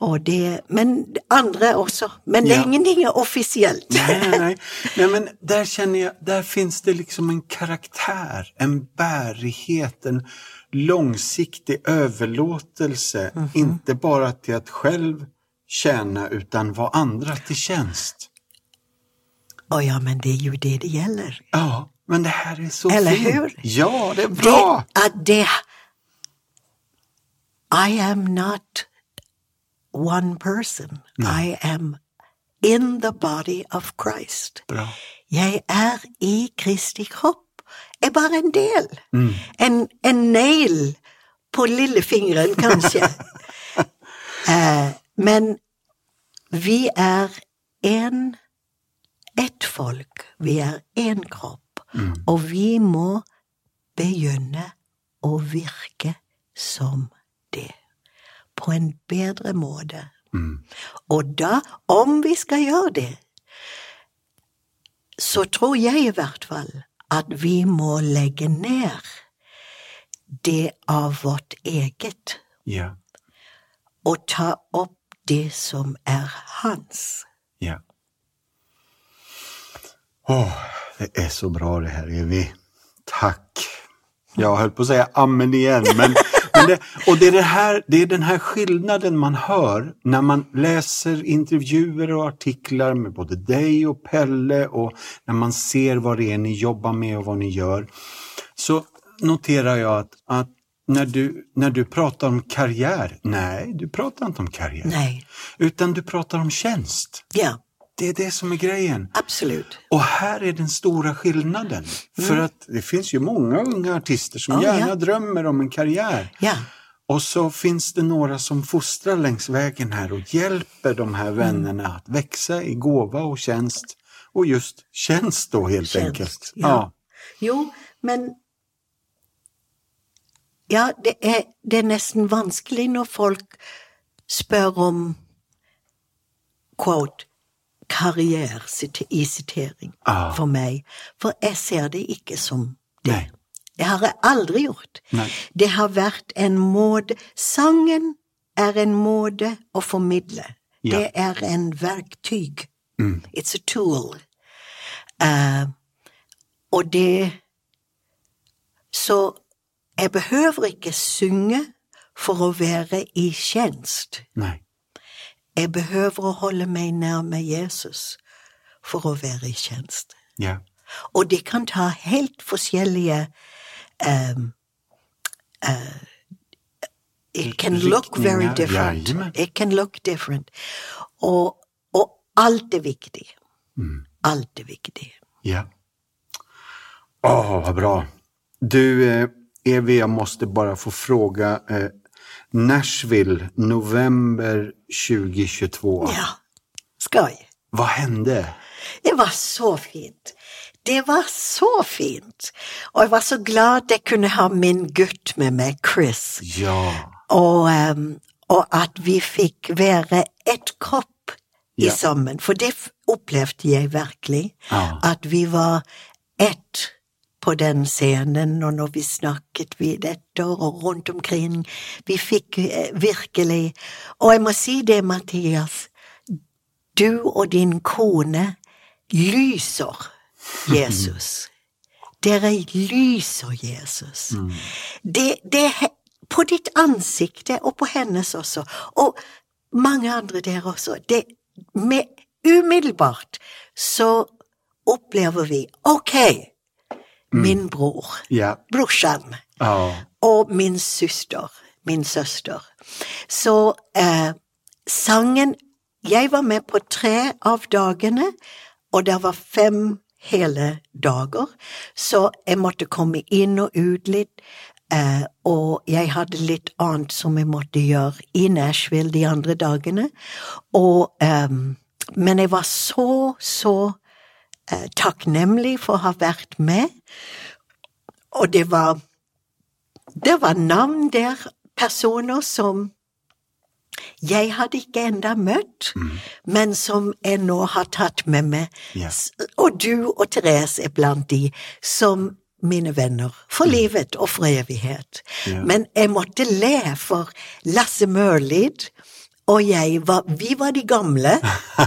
Og det, men andre også. Men Ja. ingenting er offisielt. nei, nei, nei. nej men der kjenner jeg Der fins det liksom en karakter, en bærighet, en långsiktig -hmm. Inte bare til å selv tjene, utan vara andre til tjenest. Å ja, men det er jo det det gjelder. Ja, men det her er så Eller fint. hur? Ja, det er bra! Det at det I am not one person. I am in the body of Christ. Bra. Jeg er i Kristi kropp. Jeg er bare en del. Mm. En, en negl på lillefingeren, kanskje. eh, men vi er en ett folk. Vi er én kropp. Og vi må begynne å virke som det. På en bedre måte. Og da, om vi skal gjøre det, så tror jeg i hvert fall at vi må legge ned det av vårt eget, Ja, og ta opp det som er hans. ja. Åh, det er så bra det her, Evy. Takk. Jeg holdt på å si amen igen, men, men det, och det är, det, här, det är den här skillnaden man hör när man läser intervjuer och artiklar med både dig och Pelle och när man ser vad det är ni jobbar med och vad ni gör. Så noterar jag att, att när, du, när du pratar om karriär, nej, du pratar inte om karriär. Nej. Utan du pratar om tjänst. Ja, Det är det som är grejen. absolut. Och här är den stora skillnaden. För att det finns ju många unga artister som oh, Ja, gärna ja. drömmer om en karriär. Ja. Och så finns det några som fostrar längs vägen här och hjälper de här Mm. vännerna att växa i gåva och tjänst. Och just tjänst då helt Tjänst, enkelt. ja. Jo, men Ja, det er, det er nesten vanskelig når folk spør om quote, karriere i sitering Ah. for meg, for jeg ser det ikke som det. Nei. Det har jeg aldri gjort. Nei. Det har vært en måte Sangen er en måte å formidle. Ja. Det er en verktyg. Mm. It's a tool. Uh, og det Så jeg behøver ikke synge for å være i tjenest. Nej. Jeg behøver å holde meg nærme Jesus for å være i tjeneste. Ja. Og det kan ta helt forskjellige um, uh, It can look very different. It can look different. Og, og er viktig. viktigt. Alt er viktig. Ja. Åh, vad bra. Du, eh, Evi, jag måste bara få fråga. Eh, Nashville, november 2022. Ja, skoj. Hva hände? Det var så fint. Det var så fint. Og jeg var så glad jeg kunne ha min gutt med meg, Chris. Ja. Og, og at vi fikk være ett kropp i Ja. sammen. For det opplevde jeg virkelig. Ja. At vi var ett på den scenen, og når vi snakket vi etter og rundt omkring. Vi fikk eh, virkelig Og jeg må si det, Mathias. Du og din kone lyser Jesus. Dere lyser Jesus. Det, det På ditt ansikte, og på hennes også, og mange andre der også. Det, med, umiddelbart så opplever vi Ok, min bror, yeah. brorsan, oh. og min søster, min søster. Så eh, sangen Jeg var med på tre av dagene, og det var fem hele dager, så jeg måtte komme inn og ut litt. Eh, og jeg hadde litt annet som jeg måtte gjøre i Nashville de andre dagene. Og, ehm, men jeg var så, så eh, takknemlig for å ha vært med. Og det var det var navn der, personer som jeg hadde ikke enda møtt, men som jeg nå har tatt med meg. Yes. Og du og Therese er blant de som mine venner for livet og for evighet. Yeah. Men jeg måtte le, for Lasse Mørlid og jeg var, vi var de gamle.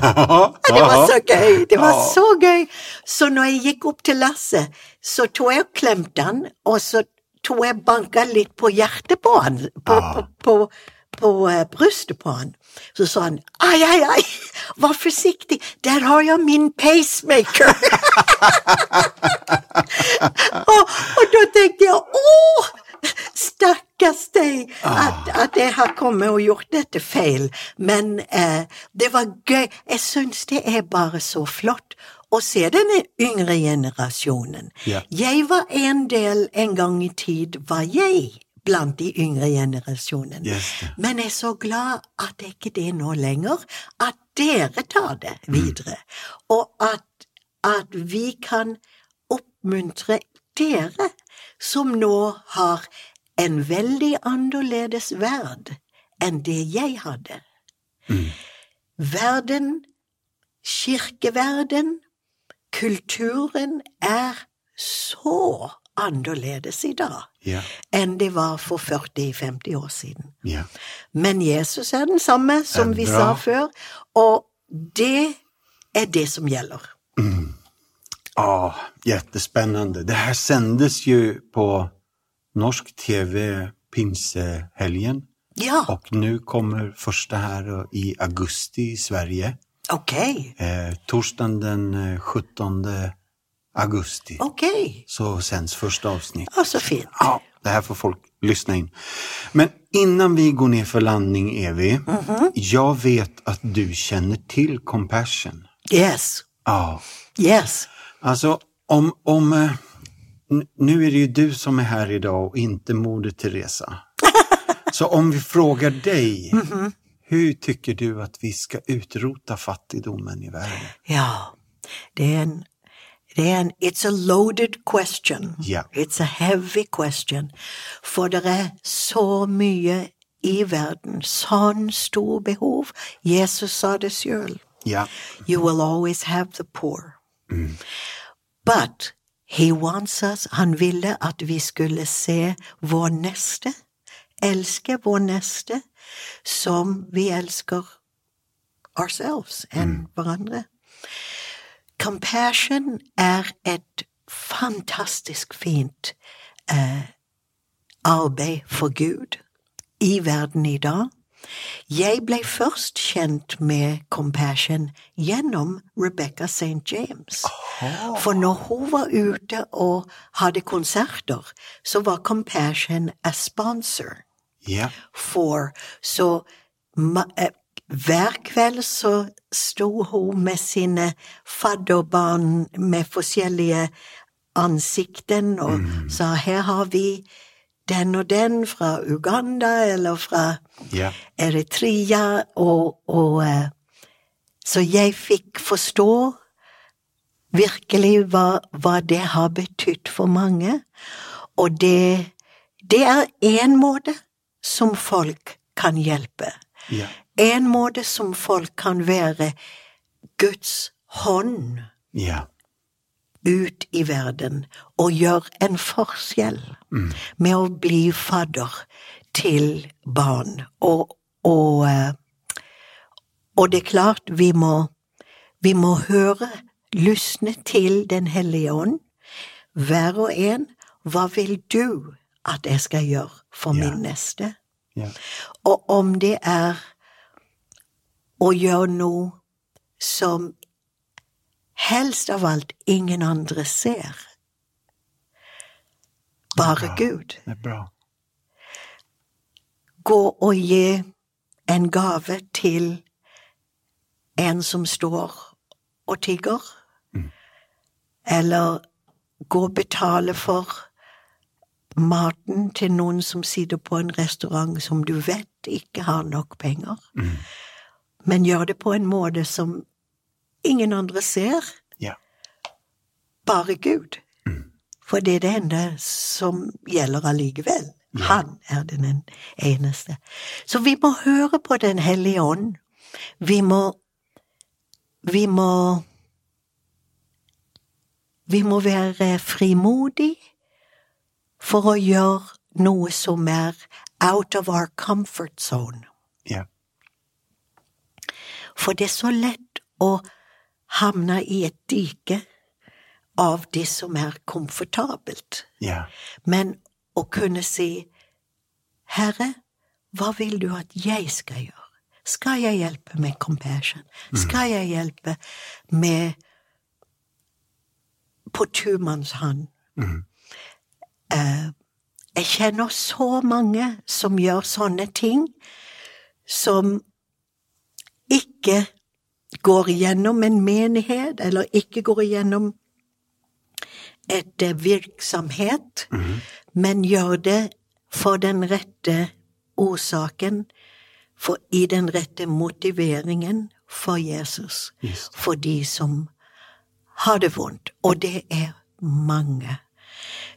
Det var så gøy! Det var så gøy! Så når jeg gikk opp til Lasse, så tok jeg og klemte han, og så tok jeg banka litt på hjertet på han, på, på, på, på eh, brystet på han. Så sa han ai, ai, ai, vær forsiktig, der har jeg min pacemaker! og, og da tenkte jeg åh! Stakkars deg, at, at jeg har kommet og gjort dette feil. Men eh, det var gøy. Jeg syns det er bare så flott å se denne yngre generasjonen. Ja. Jeg var en del en gang i tid, var jeg blant de yngre generasjonen. Yes. Men jeg er så glad at det ikke er det nå lenger, at dere tar det videre, og at, at vi kan oppmuntre dere som nå har en veldig annerledes verd enn det jeg hadde. Verden, kirkeverden, kulturen er så annerledes i dag Ja. enn det var for 40-50 år siden. Ja. Men Jesus er den samme som vi sa før, og det er det som gjelder. Ja, jättespännande. Det här sändes ju på norsk tv pinsehelgen Ja, och nu kommer första här i augusti i Sverige. ok, Eh, torsdagen den eh, 17 augusti ok. så sänds första avsnitt. Ja, så fint. Ja, det här får folk lyssna in. Men innan vi går ner för landning, Evi, jag vet att du känner till Compassion. Yes, Ja, yes. alltså om, om eh, nu är det ju du som är här idag och inte Moder Teresa. Så om vi frågar dig, hur tycker du att vi ska utrota fattigdomen i världen? Ja, det er en, det är en It's a loaded question. Yeah. It's a heavy question. For det er så mye i verden, sånn stor behov. Jesus sa det sjøl. Yeah. You will always have the poor. But he wants us, han ville at vi skulle se vår neste, elske vår neste, som vi elsker ourselves enn hverandre. Compassion er et fantastisk fint eh, arbeid for Gud i verden i dag. Jeg ble først kjent med Compassion gjennom Rebecca St. James. For når hun var ute og hadde konserter, så var Compassion a sponsor yeah. for Så eh, hver kveld så sto hun med sine fadderbarn med forskjellige ansikten og Mm. sa her har vi den og den fra Uganda eller fra Ja. Eritrea, og, og eh, Så jeg fikk forstå virkelig hva, hva det har betydd for mange, og det, det er én måte som folk kan hjelpe. Ja. En måte som folk kan være Guds hånd Ja. Ut i verden og gjøre en forskjell med å bli fadder til barn. Og, og, eh, og det er klart, vi må, vi må høre, lysne til Den hellige ånd. Hver og en, hva vil du at jeg skal gjøre for Ja. min neste? Ja. Og om det er å gjøre noe som helst av alt ingen andre ser. Bare Gud. Det er bra. Gå og gi en gave til en som står og tigger. Eller gå og betale for maten til noen som sitter på en restaurant som du vet ikke har nok penger. Men gjør det på en måte som ingen andre ser, Ja. bare Gud. For det er det enda som gjelder allikevel. Han er den eneste. Så vi må høre på Den hellige ånd. Vi må Vi må Vi må være frimodige for å gjøre noe som er out of our comfort zone. Ja. For det er så lett å havne i et dike av det som er komfortabelt. Ja. Men å kunne si, Herre, hva vil du at jeg skal gjøre? Skal jeg hjelpe med compassion? Skal jeg hjelpe med på turmannshånd? Mm. Uh, jeg kjenner så mange som gjør sånne ting, som ikke går igjennom en menighet, eller ikke går igjennom et eh, virksomhet, men gjør det for den rette årsaken, for i den rette motiveringen for Jesus, Just. for de som har det vondt, og det er mange,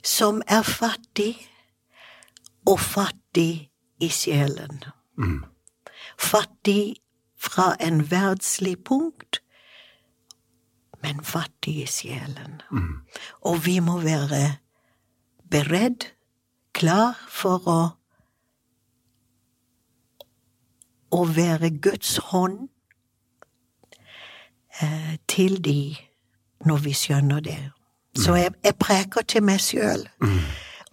som er fattig og fattig i sjelen. Fattig fra en verdslig punkt, men fattig i sjelen. Og vi må være beredt, klar for å å være Guds hånd eh, til de når vi skjønner det. Så jeg, jeg preker til meg sjøl.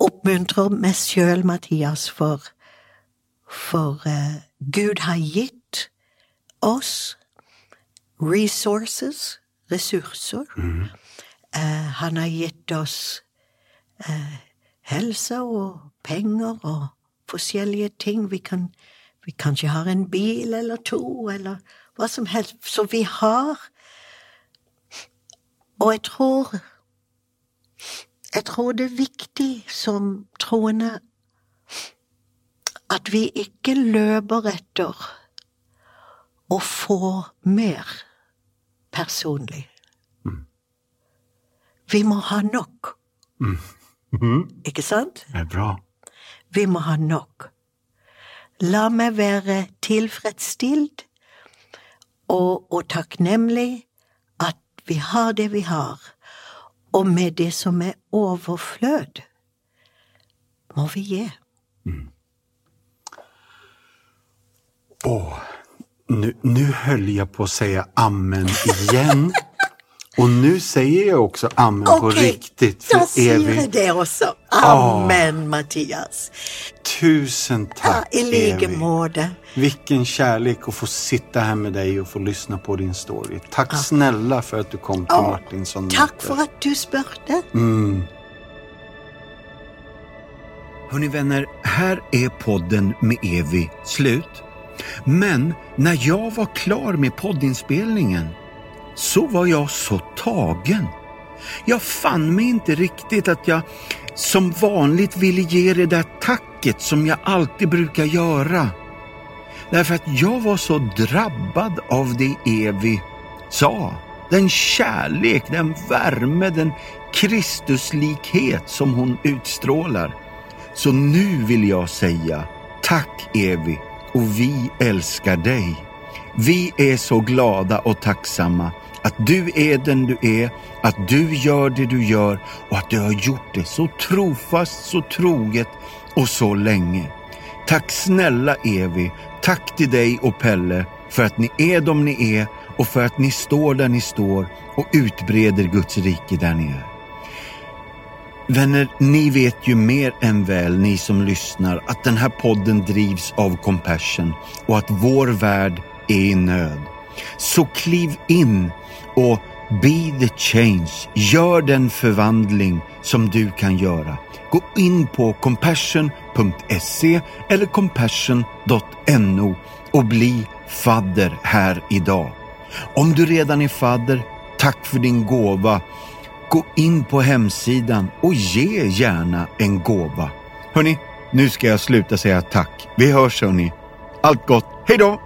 Oppmuntrer meg sjøl, Mathias, for, for eh, Gud har gitt oss resources, ressurser. Eh, han har gitt oss eh, helse og penger og forskjellige ting. Vi kan vi kanskje har en bil eller to, eller hva som helst. Så vi har Og jeg tror Jeg tror det er viktig som troende at vi ikke løper etter å få mer personlig. Vi må ha nok. Ikke sant? Det er bra. Vi må ha nok. La meg være tilfredsstilt og, og takknemlig at vi har det vi har, og med det som er overflød, må vi gi. Åh, nu, nu höll jag på att säga amen igen. Och nu säger jag också amen på Ok, riktigt. För sier jeg Evy, det også. Amen, Mattias. tusen Ja, tack I like måde. måte. Vilken kärlek att få sitta här med dig och få lyssna på din story. Tack snälla för att du kom till Ja, Martinsson. Takk for at du spurte. Mm. Hörni vänner, här är podden med Evi slut. Men när jag var klar med poddinspelningen så var jag så tagen. Jag fann mig inte riktigt att jag som vanligt ville ge det där tacket som jag alltid brukar göra. Därför att jag var så drabbad av det Evi sa. Den kärlek, den värme, den Kristuslikhet som hon utstrålar. Så nu vill jag säga tack Evi och vi älskar dig. Vi är så glada och tacksamma att du är den du är, att du gör det du gör och att du har gjort det så trofast, så troget och så länge. Tack snälla Evi, tack till dig och Pelle för att ni är de ni är och för att ni står där ni står och utbreder Guds rike där ni är. Vänner, ni vet ju mer än väl, ni som lyssnar, att den här podden drivs av Compassion och att vår värld är i nöd. Så kliv in och be the change. Gör den förvandling som du kan göra. Gå in på compassion.se eller compassion.no och bli fadder här idag. Om du redan är fadder, tack för din gåva. Gå in på hemsidan och ge gärna en gåva. Hörni, nu ska jag sluta säga tack. Vi hörs hörni. Allt gott. Hej då!